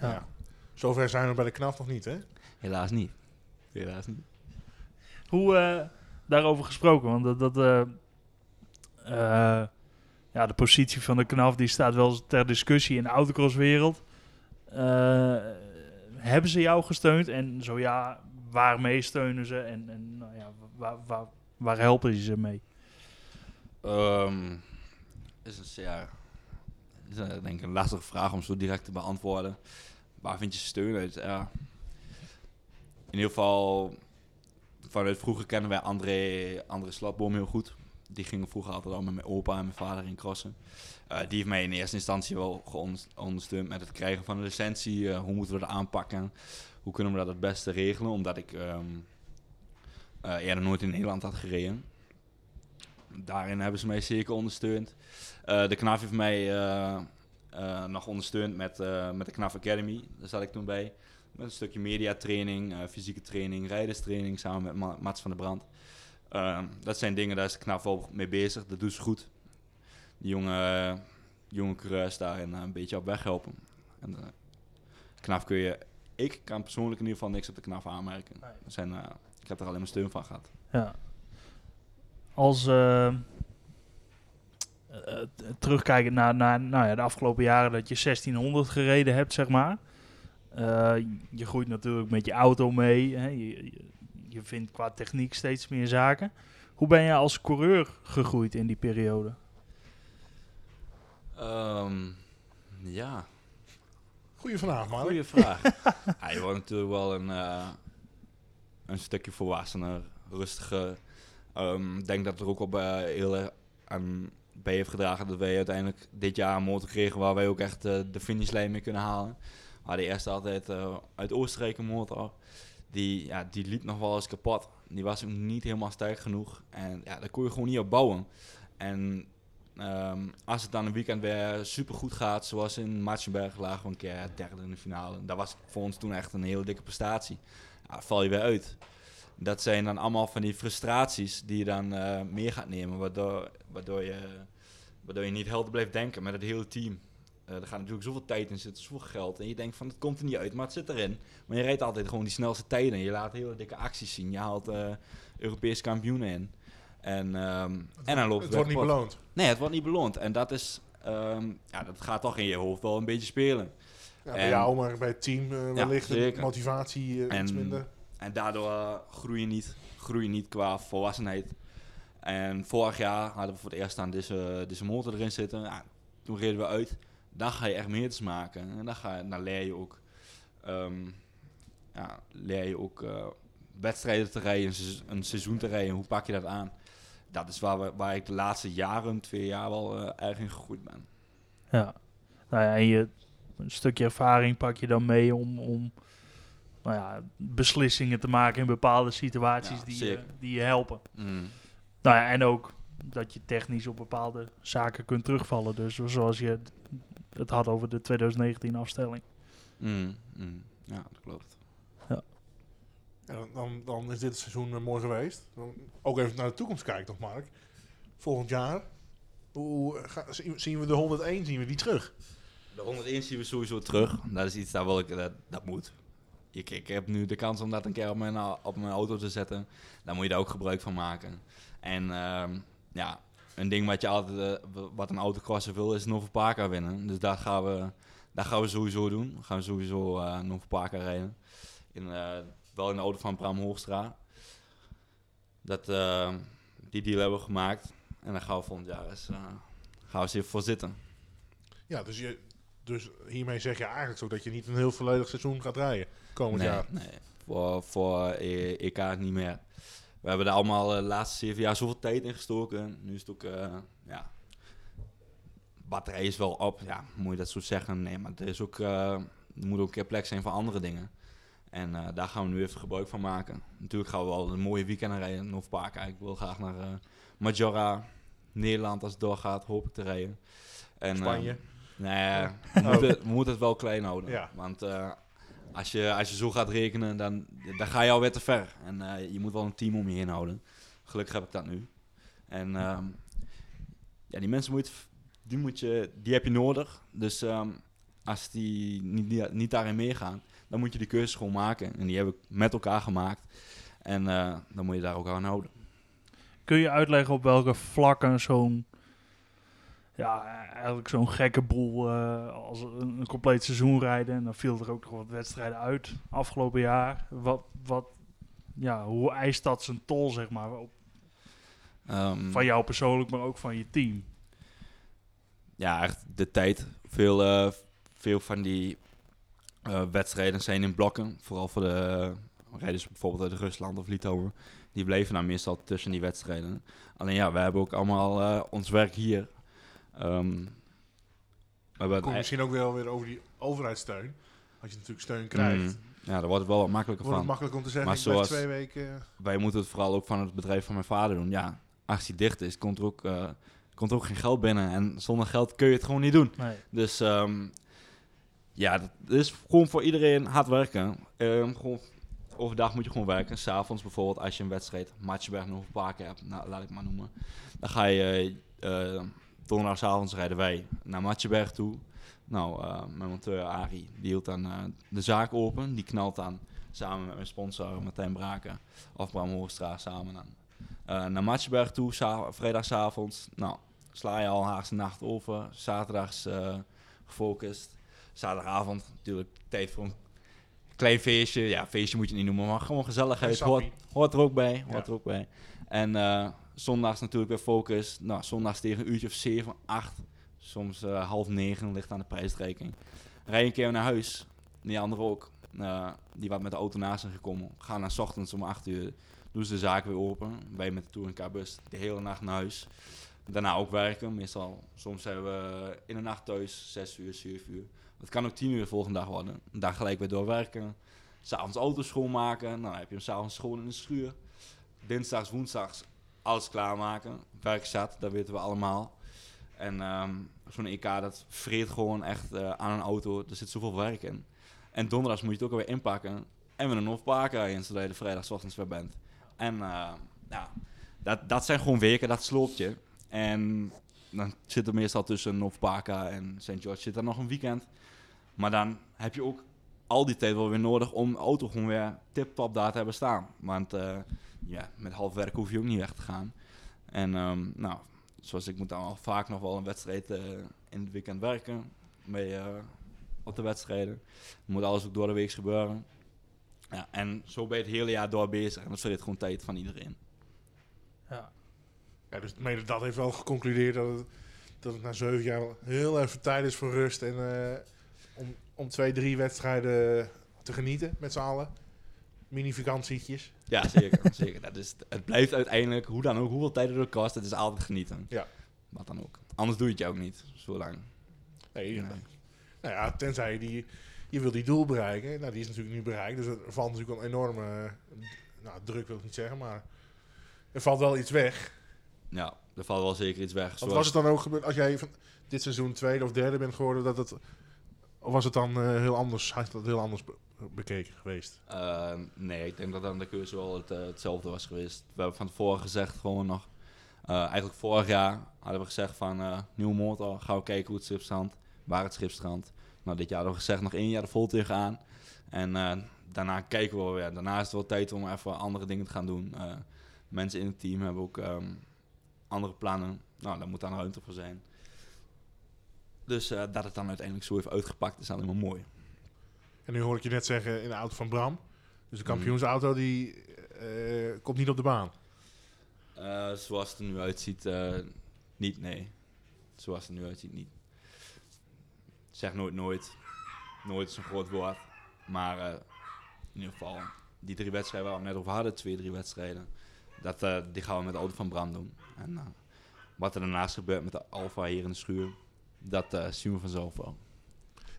Speaker 3: Ja.
Speaker 1: Ja.
Speaker 3: Zover zijn we bij de knaf nog niet, hè?
Speaker 2: helaas niet. Helaas niet.
Speaker 1: Hoe eh, daarover gesproken, want dat, dat eh, eh, ja, de positie van de knaf die staat wel ter discussie in de autocrosswereld. Eh hebben ze jou gesteund en zo ja, waarmee steunen ze en, en nou ja, waar, waar, waar helpen ze ze mee?
Speaker 2: Ehm, is een zeer, is een, denk ik een lastige vraag om zo direct te beantwoorden. Waar vind je steun uit? Ja. In ieder geval, vanuit vroeger kennen wij André, André Slatboom heel goed. Die gingen vroeger altijd al met mijn opa en mijn vader in crossen. Eh, die heeft mij in eerste instantie wel ondersteund met het krijgen van een licentie. Eh, hoe moeten we dat aanpakken? Hoe kunnen we dat het beste regelen? Omdat ik ehm eh, eerder nooit in Nederland had gereden. Daarin hebben ze mij zeker ondersteund. Eh, de KNAF heeft mij eh, eh, nog ondersteund met, met de KNAF Academy. Daar zat ik toen bij. Met een stukje mediatraining, fysieke training, rijderstraining samen met Ma- Mats van der Brand. Dat zijn dingen, daar is de KNAF wel mee bezig. Dat doet ze goed. Die jonge, jonge coureurs daarin een beetje op weg helpen. En de KNAF kun je... Ik kan persoonlijk in ieder geval niks op de KNAF aanmerken.
Speaker 1: Nee.
Speaker 2: Er Zijn, ik heb er alleen maar steun van gehad.
Speaker 1: Ja. Als uh, terugkijken naar, naar nou ja, de afgelopen jaren dat je 1600 gereden hebt, zeg maar. Uh, je groeit natuurlijk met je auto mee. Hè? Je, je, je vindt qua techniek steeds meer zaken. Hoe ben je als coureur gegroeid in die periode?
Speaker 2: Um, ja,
Speaker 3: Goeie vraag, Mark.
Speaker 2: goede vraag. ja, je wordt natuurlijk wel een, uh, een stukje volwassener, rustiger. Ik denk dat er ook op uh, heel erg aan bij heeft gedragen dat wij uiteindelijk dit jaar een motor kregen waar wij ook echt uh, de finishlijn mee kunnen halen. We hadden eerst altijd uit Oostenrijk een motor. Die, ja, die liep nog wel eens kapot. Die was ook niet helemaal sterk genoeg. En ja, daar kon je gewoon niet op bouwen. En Um, als het dan een weekend weer super goed gaat, zoals in Matsenberg lagen we een keer derde in de finale. Dat was voor ons toen echt een hele dikke prestatie. Ja, val je weer uit. Dat zijn dan allemaal van die frustraties die je dan uh, meer gaat nemen, waardoor, waardoor, je, waardoor je niet helder blijft denken met het hele team. Uh, er gaat natuurlijk zoveel tijd in zitten, zoveel geld. En je denkt van het komt er niet uit, maar het zit erin. Maar je rijdt altijd gewoon die snelste tijden. Je laat hele dikke acties zien. Je haalt uh, Europese kampioenen in. En, um, en dan loopt
Speaker 3: het wordt niet beloond.
Speaker 2: Nee, het wordt niet beloond. En dat is, um, ja, dat gaat toch in je hoofd wel een beetje spelen.
Speaker 3: Ja, bij en, jou, maar bij het team uh, wellicht
Speaker 2: ja,
Speaker 3: de motivatie
Speaker 2: en,
Speaker 3: iets minder.
Speaker 2: En daardoor uh, groei je niet, groei niet qua volwassenheid. En vorig jaar hadden we voor het eerst aan deze, deze motor erin zitten. Ja, toen reden we uit. Dan ga je echt meters maken. En dan, ga dan leer je ook, um, ja, leer je ook uh, wedstrijden te rijden, een seizoen te rijden. Hoe pak je dat aan? dat is waar, we, waar ik de laatste jaren, twee jaar wel erg in gegroeid ben.
Speaker 1: Ja, nou ja, en je, een stukje ervaring pak je dan mee om, om nou ja, beslissingen te maken in bepaalde situaties
Speaker 2: ja,
Speaker 1: die, je, die je helpen.
Speaker 2: Mm.
Speaker 1: Nou ja, en ook dat je technisch op bepaalde zaken kunt terugvallen. Dus zoals je het had over de 2019 afstelling.
Speaker 2: Mm, mm. Ja, dat klopt.
Speaker 1: Ja.
Speaker 3: Ja, dan, dan is dit seizoen uh, mooi geweest. Dan ook even naar de toekomst kijken, toch Mark? Volgend jaar, hoe, ga, zien we de 101, zien we die terug?
Speaker 2: De 101 zien we sowieso terug. Dat is iets daar wil ik, dat, dat moet. Ik, ik heb nu de kans om dat een keer op mijn, op mijn auto te zetten. Daar moet je daar ook gebruik van maken. En um, ja, een ding wat, je altijd, uh, wat een autocrosser wil, is Nova Parka winnen. Dus dat gaan we, dat gaan we sowieso doen. We gaan sowieso uh, Nova Parka rijden. In, uh, wel in de auto van Bram Hoogstra. Dat, eh, die deal hebben we gemaakt. En dan gaan we volgend jaar eens, eh, gaan we eens even voor zitten.
Speaker 3: Ja, dus, je, dus hiermee zeg je eigenlijk zo dat je niet een heel volledig seizoen gaat rijden komend
Speaker 2: nee,
Speaker 3: jaar.
Speaker 2: nee, voor, voor EK niet meer. We hebben er allemaal de laatste zeven jaar zoveel tijd in gestoken. Nu is het ook, eh, ja, batterij is wel op. Ja, moet je dat zo zeggen? Nee, maar er, is ook, eh, er moet ook een keer plek zijn voor andere dingen. En eh, daar gaan we nu even gebruik van maken. Natuurlijk gaan we wel een mooie weekend rijden in Noordpark. Ik wil graag naar eh Majora, Nederland als het doorgaat, hoop ik te rijden. En, eh,
Speaker 3: Spanje.
Speaker 2: Nee, we, moeten, we moeten het wel klein houden.
Speaker 3: Ja.
Speaker 2: Want eh, als, je, als je zo gaat rekenen, dan, dan ga je alweer te ver. En eh, je moet wel een team om je heen houden. Gelukkig heb ik dat nu. En ehm, ja, die mensen moet, die, moet je, die heb je nodig. Dus ehm, als die niet, niet, daarin meegaan, dan moet je die keuze gewoon maken. En die heb ik met elkaar gemaakt. En eh, dan moet je daar ook aan houden.
Speaker 1: Kun je uitleggen op welke vlakken zo'n ja, eigenlijk zo'n gekke boel eh, als een, een compleet seizoen rijden en dan viel er ook nog wat wedstrijden uit afgelopen jaar. Wat, wat, ja, hoe eist dat zijn tol, zeg maar, op,
Speaker 2: Ehm,
Speaker 1: van jou persoonlijk, maar ook van je team?
Speaker 2: ja, echt de tijd. Veel, eh, veel van die eh, wedstrijden zijn in blokken. Vooral voor de rijders bijvoorbeeld uit Rusland of Litouwen. Die bleven dan meestal tussen die wedstrijden. Alleen ja, we hebben ook allemaal ons werk hier. Ehm, we hebben
Speaker 3: Komt misschien ook wel weer over die overheidssteun. Als je natuurlijk steun krijgt.
Speaker 2: Mm, ja, daar wordt het wel wat makkelijker
Speaker 3: Wordt het
Speaker 2: van.
Speaker 3: makkelijk om te zeggen,
Speaker 2: Maar zoals-
Speaker 3: twee weken...
Speaker 2: Wij moeten het vooral ook van het bedrijf van mijn vader doen. Ja, als die dicht is, komt er ook, eh, komt er ook geen geld binnen. En zonder geld kun je het gewoon niet doen.
Speaker 1: Nee.
Speaker 2: Dus ehm, ja, dat is gewoon voor iedereen hard werken. Ehm, gewoon, overdag moet je gewoon werken. S'avonds bijvoorbeeld, als je een wedstrijd, Matjeberg nog een paar keer hebt, nou, laat ik maar noemen. Dan ga je uh, donderdagavond rijden wij naar Matjeberg toe. Nou, eh, mijn monteur Arie, die hield dan eh, de zaak open. Die knalt dan samen met mijn sponsor Martijn Braken of Bram samen dan. eh, naar Matjeberg toe, vrijdagavond. Nou, sla je al Haagse nacht over. Zaterdags gefocust. Zaterdagavond natuurlijk tijd voor een klein feestje. Ja, feestje moet je niet noemen, maar gewoon gezelligheid. Hoort, hoort er ook bij. Hoort
Speaker 3: Ja.
Speaker 2: er ook bij. En zondags natuurlijk weer focus. Nou, zondags tegen een uurtje of 7, 8. Soms eh, half 9 ligt aan de prijsreiking. Rij een keer naar huis. Die andere ook. Eh, die wat met de auto naast zijn gekomen. Gaan naar ochtends om 8 uur. Doen ze de zaak weer open. Wij met de Touring bus de hele nacht naar huis. Daarna ook werken. Meestal, soms zijn we in de nacht thuis, 6 uur, 7 uur. Het kan ook 10 uur de volgende dag worden. Daar gelijk weer doorwerken. S'avonds auto schoonmaken. Nou, dan heb je hem s'avonds schoon in de schuur. Dinsdags, woensdags alles klaarmaken. Werk zat, dat weten we allemaal. En ehm, zo'n EK, dat vreet gewoon echt eh, aan een auto. Er zit zoveel werk in. En donderdags moet je het ook alweer inpakken. En weer een Northpark rijden, zodat je de weer bent. En eh, ja, dat, dat zijn gewoon weken, dat sloopt je. En dan zit er meestal tussen Northparka en St. George zit er nog een weekend. Maar dan heb je ook al die tijd wel weer nodig om de auto gewoon weer tip-top daar te hebben staan. Want eh, ja, met half werk hoef je ook niet weg te gaan. En ehm, nou, zoals ik moet dan al vaak nog wel een wedstrijd eh, in het weekend werken. Mee, eh, op de wedstrijden. moet alles ook door de week gebeuren. Ja, en zo ben je het hele jaar door bezig. En dat vreet gewoon tijd van iedereen.
Speaker 1: Ja.
Speaker 3: Ja, dus mede dat heeft wel geconcludeerd dat het, dat het na zeven jaar heel even tijd is voor rust. En eh, om, om twee, drie wedstrijden te genieten met z'n allen. Mini-vakantietjes.
Speaker 2: Ja, zeker. zeker. Dat is, het blijft uiteindelijk, hoe dan ook, hoeveel tijd het ook kost, het is altijd genieten.
Speaker 3: Ja.
Speaker 2: Wat dan ook. Anders doe je het je ook niet, zo lang.
Speaker 3: Nee,
Speaker 2: Nee.
Speaker 3: Nou ja, tenzij je die, je wil die doel bereiken. Nou, die is natuurlijk nu bereikt. Dus er valt natuurlijk een enorme eh, nou, druk, wil ik niet zeggen. Maar er valt wel iets weg.
Speaker 2: Ja, er valt wel zeker iets weg.
Speaker 3: Wat was het dan ook gebeurd als jij van dit seizoen tweede of derde bent geworden? Dat het, of was het dan eh, heel anders, had dat heel anders be- bekeken geweest?
Speaker 2: Eh, nee, ik denk dat dan de keuze wel eh, hetzelfde was geweest. We hebben van tevoren gezegd gewoon nog... eh, eigenlijk vorig jaar hadden we gezegd van... nieuwe motor, gaan we kijken hoe het schip strandt. Waar het schip strandt. Nou, dit jaar hadden we gezegd nog één jaar de vol tegenaan. En daarna kijken we weer. Daarna is het wel tijd om even andere dingen te gaan doen. Mensen in het team hebben ook ehm, andere plannen. Nou, daar moet dan ruimte voor zijn. Dus eh, dat het dan uiteindelijk zo heeft uitgepakt is alleen maar mooi.
Speaker 3: En nu hoor ik je net zeggen in de auto van Bram. Dus de
Speaker 2: Mhm.
Speaker 3: kampioensauto die eh, komt niet op de baan.
Speaker 2: Eh, zoals het er nu uitziet, niet, nee. Zoals het er nu uitziet, niet. Zeg nooit nooit. Nooit is een groot woord. Maar in ieder geval, die drie wedstrijden waar we het net over hadden, twee, drie wedstrijden, dat, die gaan we met de auto van Brand doen. En wat er daarnaast gebeurt met de Alfa hier in de schuur, dat eh, zien we vanzelf wel.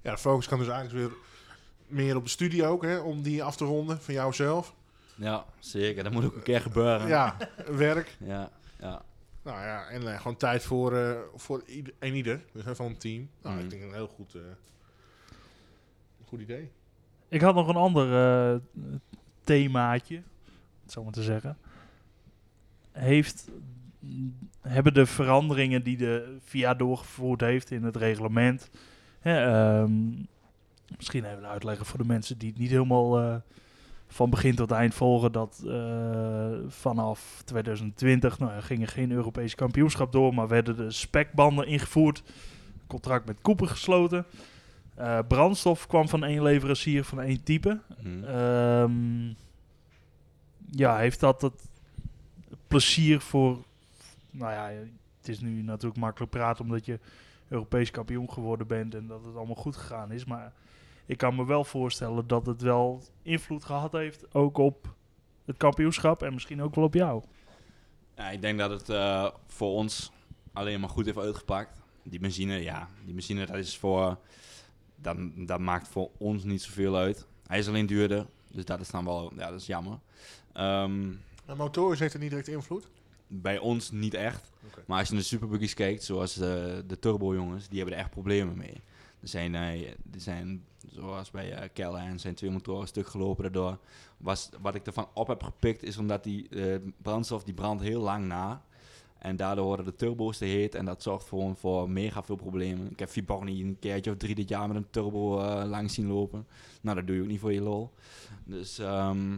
Speaker 3: Ja, de focus kan dus eigenlijk weer meer op de studie ook, hè, om die af te ronden van jouzelf.
Speaker 2: Ja, zeker. Dat moet ook een keer gebeuren.
Speaker 3: Ja, werk.
Speaker 2: Ja, ja.
Speaker 3: Nou ja, en eh, gewoon tijd voor, eh voor ieder, en ieder, dus hè, van het team. Nou,
Speaker 2: Mhm.
Speaker 3: ik denk een heel goed, eh, goed idee.
Speaker 1: Ik had nog een ander eh, themaatje, om het zo maar te zeggen. Heeft, hebben de veranderingen die de VIA doorgevoerd heeft in het reglement... Hè, ehm, misschien even uitleggen voor de mensen die het niet helemaal eh, van begin tot eind volgen... dat eh, vanaf 2020 nou, er gingen geen Europese kampioenschap door... maar werden de spekbanden ingevoerd. Contract met Cooper gesloten. Eh, brandstof kwam van één leverancier van één type.
Speaker 2: Mhm.
Speaker 1: Ehm, ja, heeft dat het plezier voor... Nou ja, het is nu natuurlijk makkelijk praten omdat je Europees kampioen geworden bent en dat het allemaal goed gegaan is. Maar ik kan me wel voorstellen dat het wel invloed gehad heeft ook op het kampioenschap en misschien ook wel op jou.
Speaker 2: Ja, ik denk dat het eh, voor ons alleen maar goed heeft uitgepakt. Die benzine, ja, die benzine dat is voor, dat, dat maakt voor ons niet zoveel uit. Hij is alleen duurder, dus dat is dan wel, ja, dat is jammer. Ehm,
Speaker 3: En motoren heeft er niet direct invloed?
Speaker 2: Bij ons niet echt. Maar als je naar de superbuggies kijkt, zoals de, de turbo jongens, die hebben er echt problemen mee. Er zijn, eh, er zijn zoals bij eh Callahan, zijn twee motoren stuk gelopen daardoor. Was, wat ik ervan op heb gepikt is omdat die eh, brandstof die brandt heel lang na. En daardoor worden de turbo's te heet en dat zorgt gewoon voor mega veel problemen. Ik heb Viborni een keertje of drie dit jaar met een turbo eh, lang zien lopen. Nou, dat doe je ook niet voor je lol. Dus, ehm,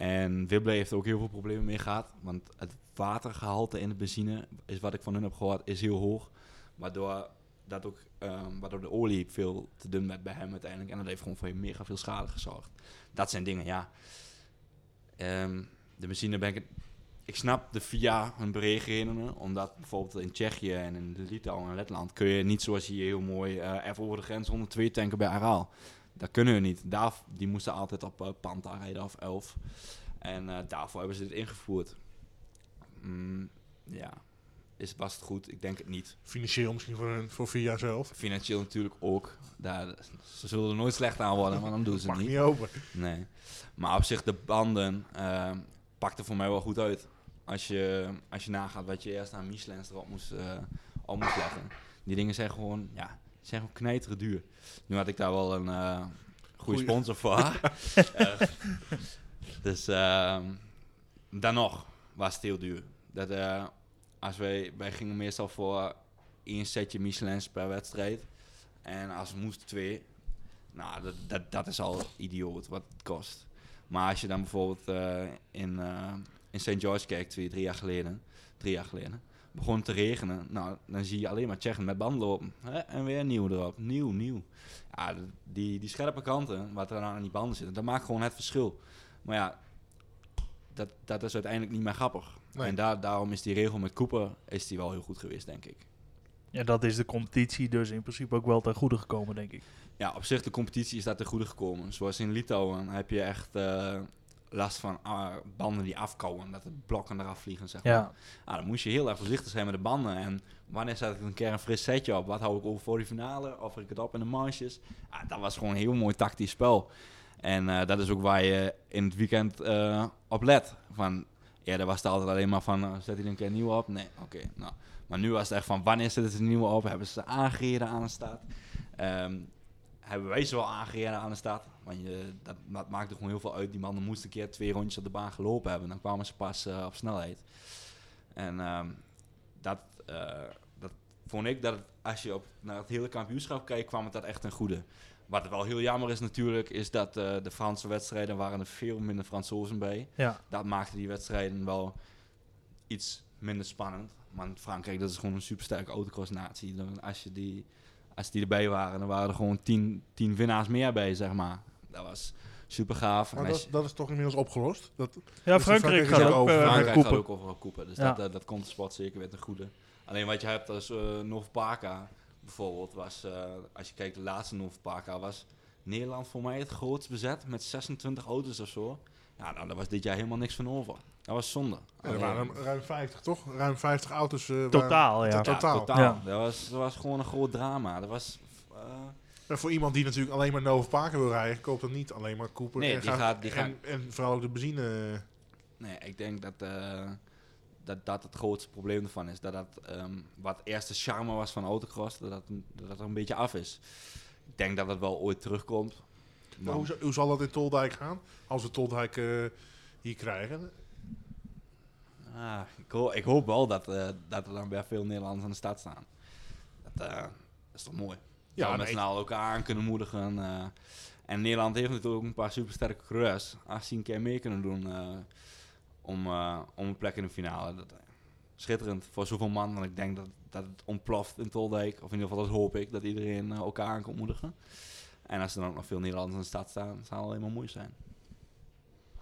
Speaker 2: en Wibble heeft er ook heel veel problemen mee gehad. Want het watergehalte in de benzine, is wat ik van hun heb gehoord, is heel hoog. Waardoor, dat ook, ehm, waardoor de olie veel te dun werd bij hem uiteindelijk. En dat heeft gewoon voor mega veel schade gezorgd. Dat zijn dingen, ja. Ehm, de benzine ben ik... Ik snap de VIA hun berekeningen, omdat bijvoorbeeld in Tsjechië en in Litouwen en Letland kun je niet zoals hier heel mooi even over de grens 102 tanken bij Aral. Dat kunnen we niet. Daar, die moesten altijd op eh, Panta rijden of 11. En eh, daarvoor hebben ze dit ingevoerd. Mm, ja, is, was het goed? Ik denk het niet.
Speaker 3: Financieel misschien voor, hun, voor VIA zelf.
Speaker 2: Financieel natuurlijk ook. Daar, ze zullen er nooit slecht aan worden, maar dan doen ze het
Speaker 3: niet
Speaker 2: niet.
Speaker 3: open.
Speaker 2: Nee. Maar op zich, de banden uh, pakten voor mij wel goed uit. Als je, als je nagaat wat je eerst aan Michelin's erop moest, eh, op moest leggen. Die dingen zijn gewoon, ja, zijn gewoon knijteren duur. Nu had ik daar wel een eh goede sponsor voor. Eh, dus ehm, dan nog was het heel duur. Dat, eh, als wij, wij gingen meestal voor één setje Michelin's per wedstrijd. En als het moest twee. Nou, dat, dat, dat is al idioot wat het kost. Maar als je dan bijvoorbeeld in, in St. George kijkt, twee, drie jaar geleden, drie jaar geleden, begon te regenen. Nou, dan zie je alleen maar Tsjechen met banden lopen. Hè? En weer nieuw erop. Nieuw, nieuw. Ja, die, die scherpe kanten, wat er aan die banden zitten, dat maakt gewoon het verschil. Maar ja, dat, dat is uiteindelijk niet meer grappig.
Speaker 3: Nee.
Speaker 2: En daar, daarom is die regel met Cooper is die wel heel goed geweest, denk ik.
Speaker 1: Ja, dat is de competitie dus in principe ook wel ten goede gekomen, denk ik.
Speaker 2: Ja, op zich de competitie is daar ten goede gekomen. Zoals in Litouwen heb je echt eh, last van ah, banden die afkouwen, dat de blokken eraf vliegen, zeg maar.
Speaker 1: Ja,
Speaker 2: Ah, dan moest je heel erg voorzichtig zijn met de banden. En wanneer zet ik een keer een fris setje op? Wat hou ik over voor die finale? Of ik het op in de manches? Ah, dat was gewoon een heel mooi tactisch spel. En eh, dat is ook waar je in het weekend eh, op let. Van, eerder was het altijd alleen maar van, eh, zet hij een keer een nieuwe op? Nee, oké. nou. Maar nu was het echt van, wanneer zet het een nieuwe op? Hebben ze aangereden aan de stad? Ehm, hebben wij ze wel aangereden aan de stad? Want je, dat, dat maakte gewoon heel veel uit. Die mannen moesten een keer twee rondjes op de baan gelopen hebben. Dan kwamen ze pas eh, op snelheid. En ehm, dat, eh, dat vond ik dat het, als je op, naar het hele kampioenschap kijkt, kwam het dat echt ten goede. Wat wel heel jammer is natuurlijk, is dat eh, de Franse wedstrijden waren er veel minder Fransozen bij.
Speaker 1: ja.
Speaker 2: Dat maakte die wedstrijden wel iets minder spannend. Maar in Frankrijk, dat is gewoon een supersterke autocross-natie. Dan Als, je die, als die erbij waren, dan waren er gewoon tien, tien winnaars meer bij, zeg maar. Dat was super gaaf.
Speaker 3: Maar dat, dat is toch inmiddels opgelost? Dat,
Speaker 1: Ja,
Speaker 3: Dus
Speaker 1: Frankrijk
Speaker 3: Frankrijk
Speaker 1: gaat ook
Speaker 3: over.
Speaker 1: eh,
Speaker 2: Frankrijk gaat
Speaker 1: koepen.
Speaker 2: ook overal koepen. Dus
Speaker 1: Ja.
Speaker 2: dat, eh, dat komt de sport zeker weer ten goede. Alleen wat je hebt als uh, Novapaka bijvoorbeeld was, eh, als je kijkt de laatste Novapaka was Nederland voor mij het grootst bezet met 26 auto's of zo. Ja, nou, daar was dit jaar helemaal niks van over. Dat was zonde.
Speaker 3: ja, er waren er ruim 50, toch? Ruim 50 auto's. eh,
Speaker 1: Totaal, ja.
Speaker 2: Ja,
Speaker 3: totaal.
Speaker 2: totaal.
Speaker 1: Ja.
Speaker 2: Dat, was, dat was gewoon een groot drama. Dat was... eh,
Speaker 3: Ja, voor iemand die natuurlijk alleen maar Nova Parker wil rijden, koopt dan niet alleen maar Cooper.
Speaker 2: Nee,
Speaker 3: en,
Speaker 2: die gaat- die
Speaker 3: en, en vooral ook de benzine.
Speaker 2: Nee, ik denk dat, eh, dat dat het grootste probleem ervan is. Dat dat ehm, wat eerst de charme was van autocross, dat dat, dat dat er een beetje af is. Ik denk dat het wel ooit terugkomt.
Speaker 3: Maar hoe, zal- hoe zal dat in Toldijk gaan? Als we Toldijk eh, hier krijgen.
Speaker 2: ah, ik, hoop, ik hoop wel dat, eh, dat er dan weer veel Nederlanders aan de stad staan. Dat, eh, dat is toch mooi. Ja, met
Speaker 3: nee.
Speaker 2: z'n allen elkaar aan kunnen moedigen. en Nederland heeft natuurlijk ook een paar supersterke coureurs. Als die een keer mee kunnen doen om, om een plek in de finale. Dat, schitterend voor zoveel man. En ik denk dat, dat het ontploft in Toldijk. Of in ieder geval dat hoop ik. Dat iedereen elkaar aan kan moedigen. En als er dan ook nog veel Nederlanders in de stad staan, zal het alleen maar mooi zijn.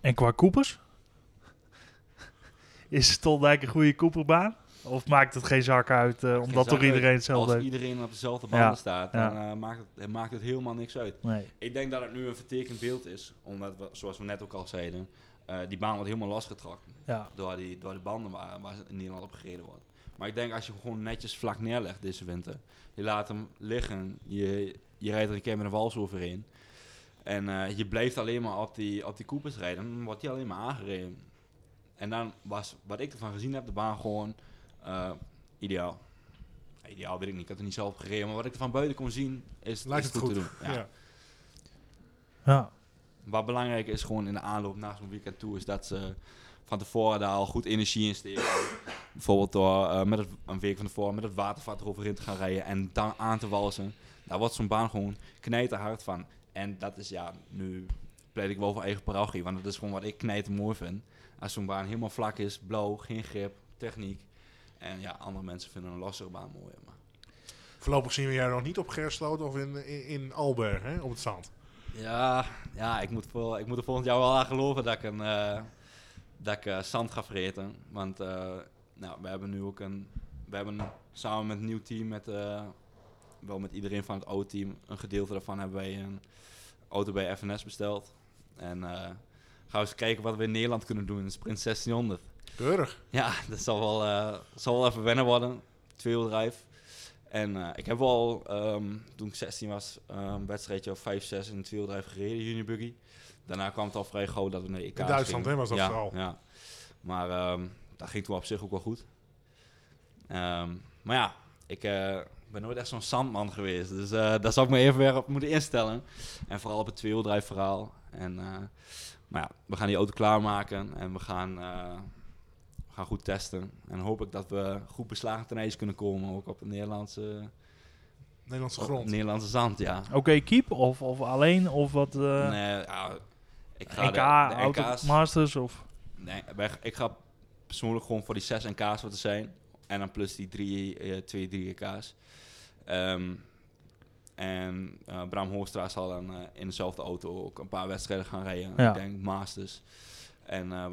Speaker 1: En qua koepers? Is Stoldijk een goede koeperbaan? Of maakt het geen zak uit, eh, omdat toch iedereen hetzelfde
Speaker 2: Als iedereen op dezelfde banden
Speaker 1: Ja,
Speaker 2: staat,
Speaker 1: ja.
Speaker 2: dan eh, maakt, het, maakt het helemaal niks uit.
Speaker 1: Nee.
Speaker 2: Ik denk dat het nu een vertekend beeld is. Omdat, we, zoals we net ook al zeiden, eh, die baan wordt helemaal losgetrokken.
Speaker 1: Ja.
Speaker 2: Door, die, door de banden waar, waar in Nederland op gereden wordt. Maar ik denk als je hem gewoon netjes vlak neerlegt deze winter. Je laat hem liggen. Je, je rijdt er een keer met een wals overheen. En eh, je blijft alleen maar op die, op die koepers rijden. Dan wordt die alleen maar aangereden. En dan was wat ik ervan gezien heb, de baan gewoon eh, ideaal. Ideaal weet ik niet, ik had er niet zelf gereden. Maar wat ik er van buiten kon zien, is,
Speaker 3: Lijkt
Speaker 2: is
Speaker 3: het goed.
Speaker 2: te doen.
Speaker 3: Ja.
Speaker 2: Ja.
Speaker 1: Ja.
Speaker 2: Wat belangrijk is gewoon in de aanloop na zo'n weekend toe, is dat ze van tevoren daar al goed energie in steken. Bijvoorbeeld door eh, met het, een week van tevoren met het watervat eroverheen te gaan rijden en dan aan te walsen. Daar wordt zo'n baan gewoon knijterhard van. En dat is ja, nu pleit ik wel voor eigen parochie, want dat is gewoon wat ik knijter mooi vind. Als zo'n baan helemaal vlak is, blauw, geen grip, techniek. En ja, andere mensen vinden een lossere baan mooier. Maar
Speaker 3: Voorlopig zien we jij nog niet op Gersloot of in, in, in Alberg, hè, op het zand.
Speaker 2: Ja, ja ik, moet voor, ik moet er volgend jaar wel aan geloven dat ik, een, eh, dat ik eh, zand ga vreten. Want eh, nou, we hebben nu ook een... We hebben samen met een nieuw team, met, wel met iedereen van het oude team... een gedeelte daarvan hebben wij een auto bij FNS besteld. En eh, gaan we eens kijken wat we in Nederland kunnen doen in de Sprint 1600.
Speaker 3: Keurig.
Speaker 2: Ja, dat zal wel, eh, zal wel even wennen worden. Tweewielrijf. En eh, ik heb wel, ehm, toen ik 16 was, een wedstrijdje of 5, 6 in een tweewielrijf gereden, junibuggy. Daarna kwam het al vrij gauw dat we naar de EK
Speaker 3: In Duitsland, hè, was dat
Speaker 2: ja,
Speaker 3: vooral.
Speaker 2: Ja, maar ehm, dat ging toen op zich ook wel goed. Ehm, maar ja, ik eh, ben nooit echt zo'n zandman geweest. Dus eh, daar zou ik me even weer op moeten instellen. En vooral op het tweewielrijf verhaal. En, eh, maar ja, we gaan die auto klaarmaken en we gaan, eh, we gaan goed testen. En hoop ik dat we goed beslagen ten ijs kunnen komen. Ook op het Nederlandse,
Speaker 3: Nederlandse
Speaker 2: op
Speaker 3: grond.
Speaker 2: Nederlandse zand, ja.
Speaker 1: Oké, keep of, of alleen of wat? eh
Speaker 2: nee, ja, ik ga
Speaker 1: NK,
Speaker 2: de, de
Speaker 1: Auto
Speaker 2: NK's...
Speaker 1: Masters of...
Speaker 2: Nee, ik ga persoonlijk gewoon voor die 6 NK's wat er zijn. En dan plus die drie, eh, twee, drie Ehm, en eh, Bram Hoostra zal dan eh, in dezelfde auto ook een paar wedstrijden gaan rijden.
Speaker 1: Ja.
Speaker 2: Ik denk Masters. En ehm,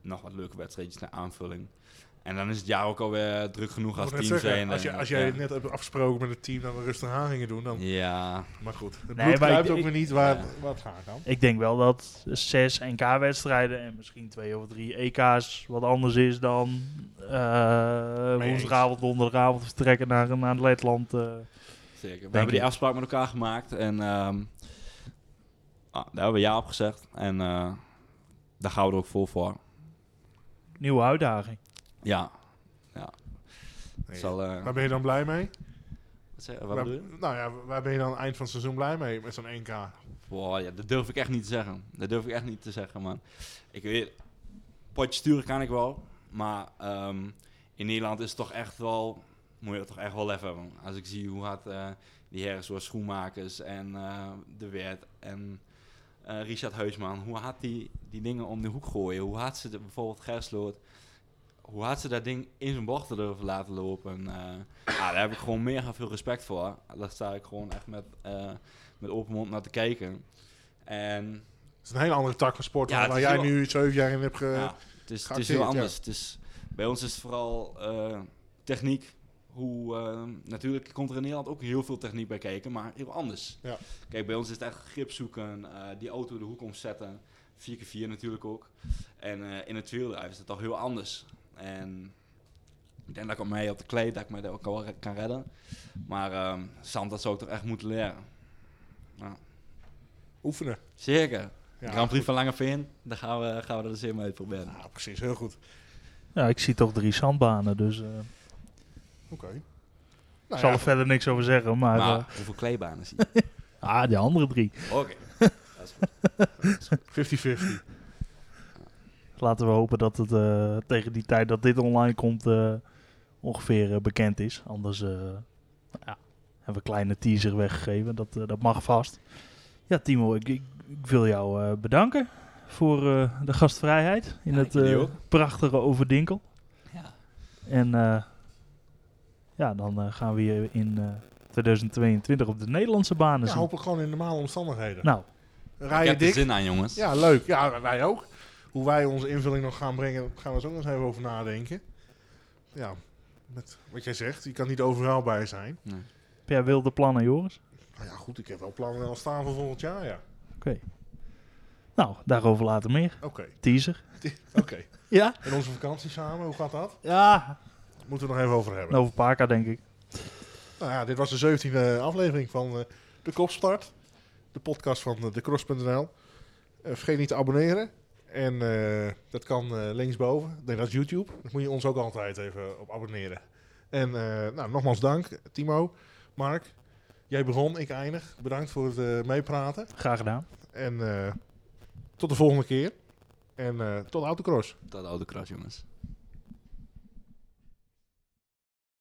Speaker 2: nog wat leuke wedstrijdjes naar aanvulling. En dan is het jaar ook alweer druk genoeg als team
Speaker 3: zeggen,
Speaker 2: zijn.
Speaker 3: als, je,
Speaker 2: en,
Speaker 3: als
Speaker 2: ja.
Speaker 3: jij net hebt afgesproken met het team dat we rustig aan gingen doen, dan...
Speaker 2: Ja,
Speaker 3: Maar goed, het
Speaker 1: Nee, maar ik-
Speaker 3: ook
Speaker 1: ik-
Speaker 3: weer niet waar,
Speaker 2: Ja.
Speaker 3: waar het gaan kan.
Speaker 1: Ik denk wel dat zes NK-wedstrijden en misschien twee of drie EK's wat anders is dan eh
Speaker 3: eens.
Speaker 1: woensdagavond, donderdagavond vertrekken naar, naar Letland. eh.
Speaker 2: zeker. We hebben die
Speaker 1: ik.
Speaker 2: afspraak met elkaar gemaakt. En ehm, ah, daar hebben we ja op gezegd. En eh, daar gaan we er ook vol voor.
Speaker 1: nieuwe uitdaging.
Speaker 2: Ja.
Speaker 3: Nee,
Speaker 2: Zal, eh,
Speaker 3: Waar ben je dan blij mee?
Speaker 2: wat zeg- wat
Speaker 3: Waar-
Speaker 2: bedoel je?
Speaker 3: nou ja, waar ben je dan eind van het seizoen blij mee met zo'n 1K?
Speaker 2: Boah, ja, dat durf ik echt niet te zeggen. Dat durf ik echt niet te zeggen, man. Ik weet, potje sturen kan ik wel. Maar ehm, in Nederland is het toch echt wel, moet je het toch echt wel lef hebben. Als ik zie hoe hard eh, die heren zoals Schoenmakers en eh, De Wert en Richard Huisman, hoe hard die, die dingen om de hoek gooien. Hoe hard ze de, bijvoorbeeld Gersloot, hoe hard ze dat ding in zijn bochten durven laten lopen. eh, ja, daar heb ik gewoon mega veel respect voor. Daar sta ik gewoon echt met, eh, met open mond naar te kijken. En
Speaker 3: is een hele andere tak van sport
Speaker 2: Ja, het
Speaker 3: waar jij
Speaker 2: heel-
Speaker 3: nu zeven jaar in hebt ge...
Speaker 2: ja, het, is, het is heel
Speaker 3: ja.
Speaker 2: anders. Het is, bij ons is het vooral eh, techniek. Hoe, natuurlijk komt er in Nederland ook heel veel techniek bij kijken, maar heel anders.
Speaker 3: Ja.
Speaker 2: Kijk, bij ons is het echt grip zoeken, die auto de hoek omzetten. 4x4 natuurlijk ook. En in het wielrijf is het toch heel anders. En ik denk dat ik op mij op de kleed, dat ik mij daar ook wel kan redden. Maar ehm zand, dat zou ik toch echt moeten leren.
Speaker 3: Oefenen.
Speaker 2: Zeker.
Speaker 3: Ja,
Speaker 2: Grand Prix van Langeveen, daar gaan we, gaan we er dus helemaal uitproberen.
Speaker 3: Ja, precies. Heel goed.
Speaker 1: Ja, ik zie toch drie zandbanen, dus eh,
Speaker 3: Oké.
Speaker 1: ik
Speaker 3: Nou
Speaker 1: zal
Speaker 3: ja,
Speaker 1: er verder niks over zeggen. Maar,
Speaker 2: Maar
Speaker 1: eh,
Speaker 2: hoeveel kleibanen zie je?
Speaker 1: ah, die andere drie.
Speaker 2: Oké. Dat is goed.
Speaker 3: 50-50.
Speaker 1: Laten we hopen dat het eh, tegen die tijd dat dit online komt eh, ongeveer eh, bekend is. Anders eh, nou ja, hebben we een kleine teaser weggegeven. Dat, eh, dat mag vast. Ja, Timo, ik, ik, ik wil jou eh, bedanken voor eh, de gastvrijheid in
Speaker 2: Ja,
Speaker 1: het
Speaker 2: ik
Speaker 1: eh, prachtige Overdinkel.
Speaker 2: Ja.
Speaker 1: En eh, ja, dan gaan we weer in eh, 2022 op de Nederlandse banen
Speaker 3: Ja,
Speaker 1: zien.
Speaker 3: hopelijk gewoon in normale omstandigheden.
Speaker 1: Nou,
Speaker 3: Rij
Speaker 2: Ik
Speaker 3: je
Speaker 2: heb er
Speaker 3: dik?
Speaker 2: zin aan, jongens.
Speaker 3: Ja, leuk. Ja, wij ook. Hoe wij onze invulling nog gaan brengen, gaan we ook nog eens even over nadenken. Ja, met wat jij zegt, je kan niet overal bij zijn.
Speaker 2: Nee.
Speaker 1: heb jij wilde plannen, Joris?
Speaker 3: Nou ja, goed, ik heb wel plannen al staan voor volgend jaar, ja.
Speaker 1: Oké. Nou, daarover later meer.
Speaker 3: Oké,
Speaker 1: Teaser.
Speaker 3: oké.
Speaker 1: Ja?
Speaker 3: En onze vakantie samen, hoe gaat dat?
Speaker 1: Ja.
Speaker 3: Moeten we nog even over hebben.
Speaker 1: Over Parka, denk ik.
Speaker 3: Nou ja, dit was de 17e aflevering van eh, De Kopstart. De podcast van uh, decross.nl. Eh, vergeet niet te abonneren. En eh, dat kan eh, linksboven. Nee, dat is YouTube. Daar moet je ons ook altijd even op abonneren. En eh, nou, nogmaals dank, Timo, Mark. Jij begon, ik eindig. Bedankt voor het eh, meepraten.
Speaker 1: Graag gedaan.
Speaker 3: En eh, tot de volgende keer. En eh, tot Autocross.
Speaker 2: Oude kras, jongens.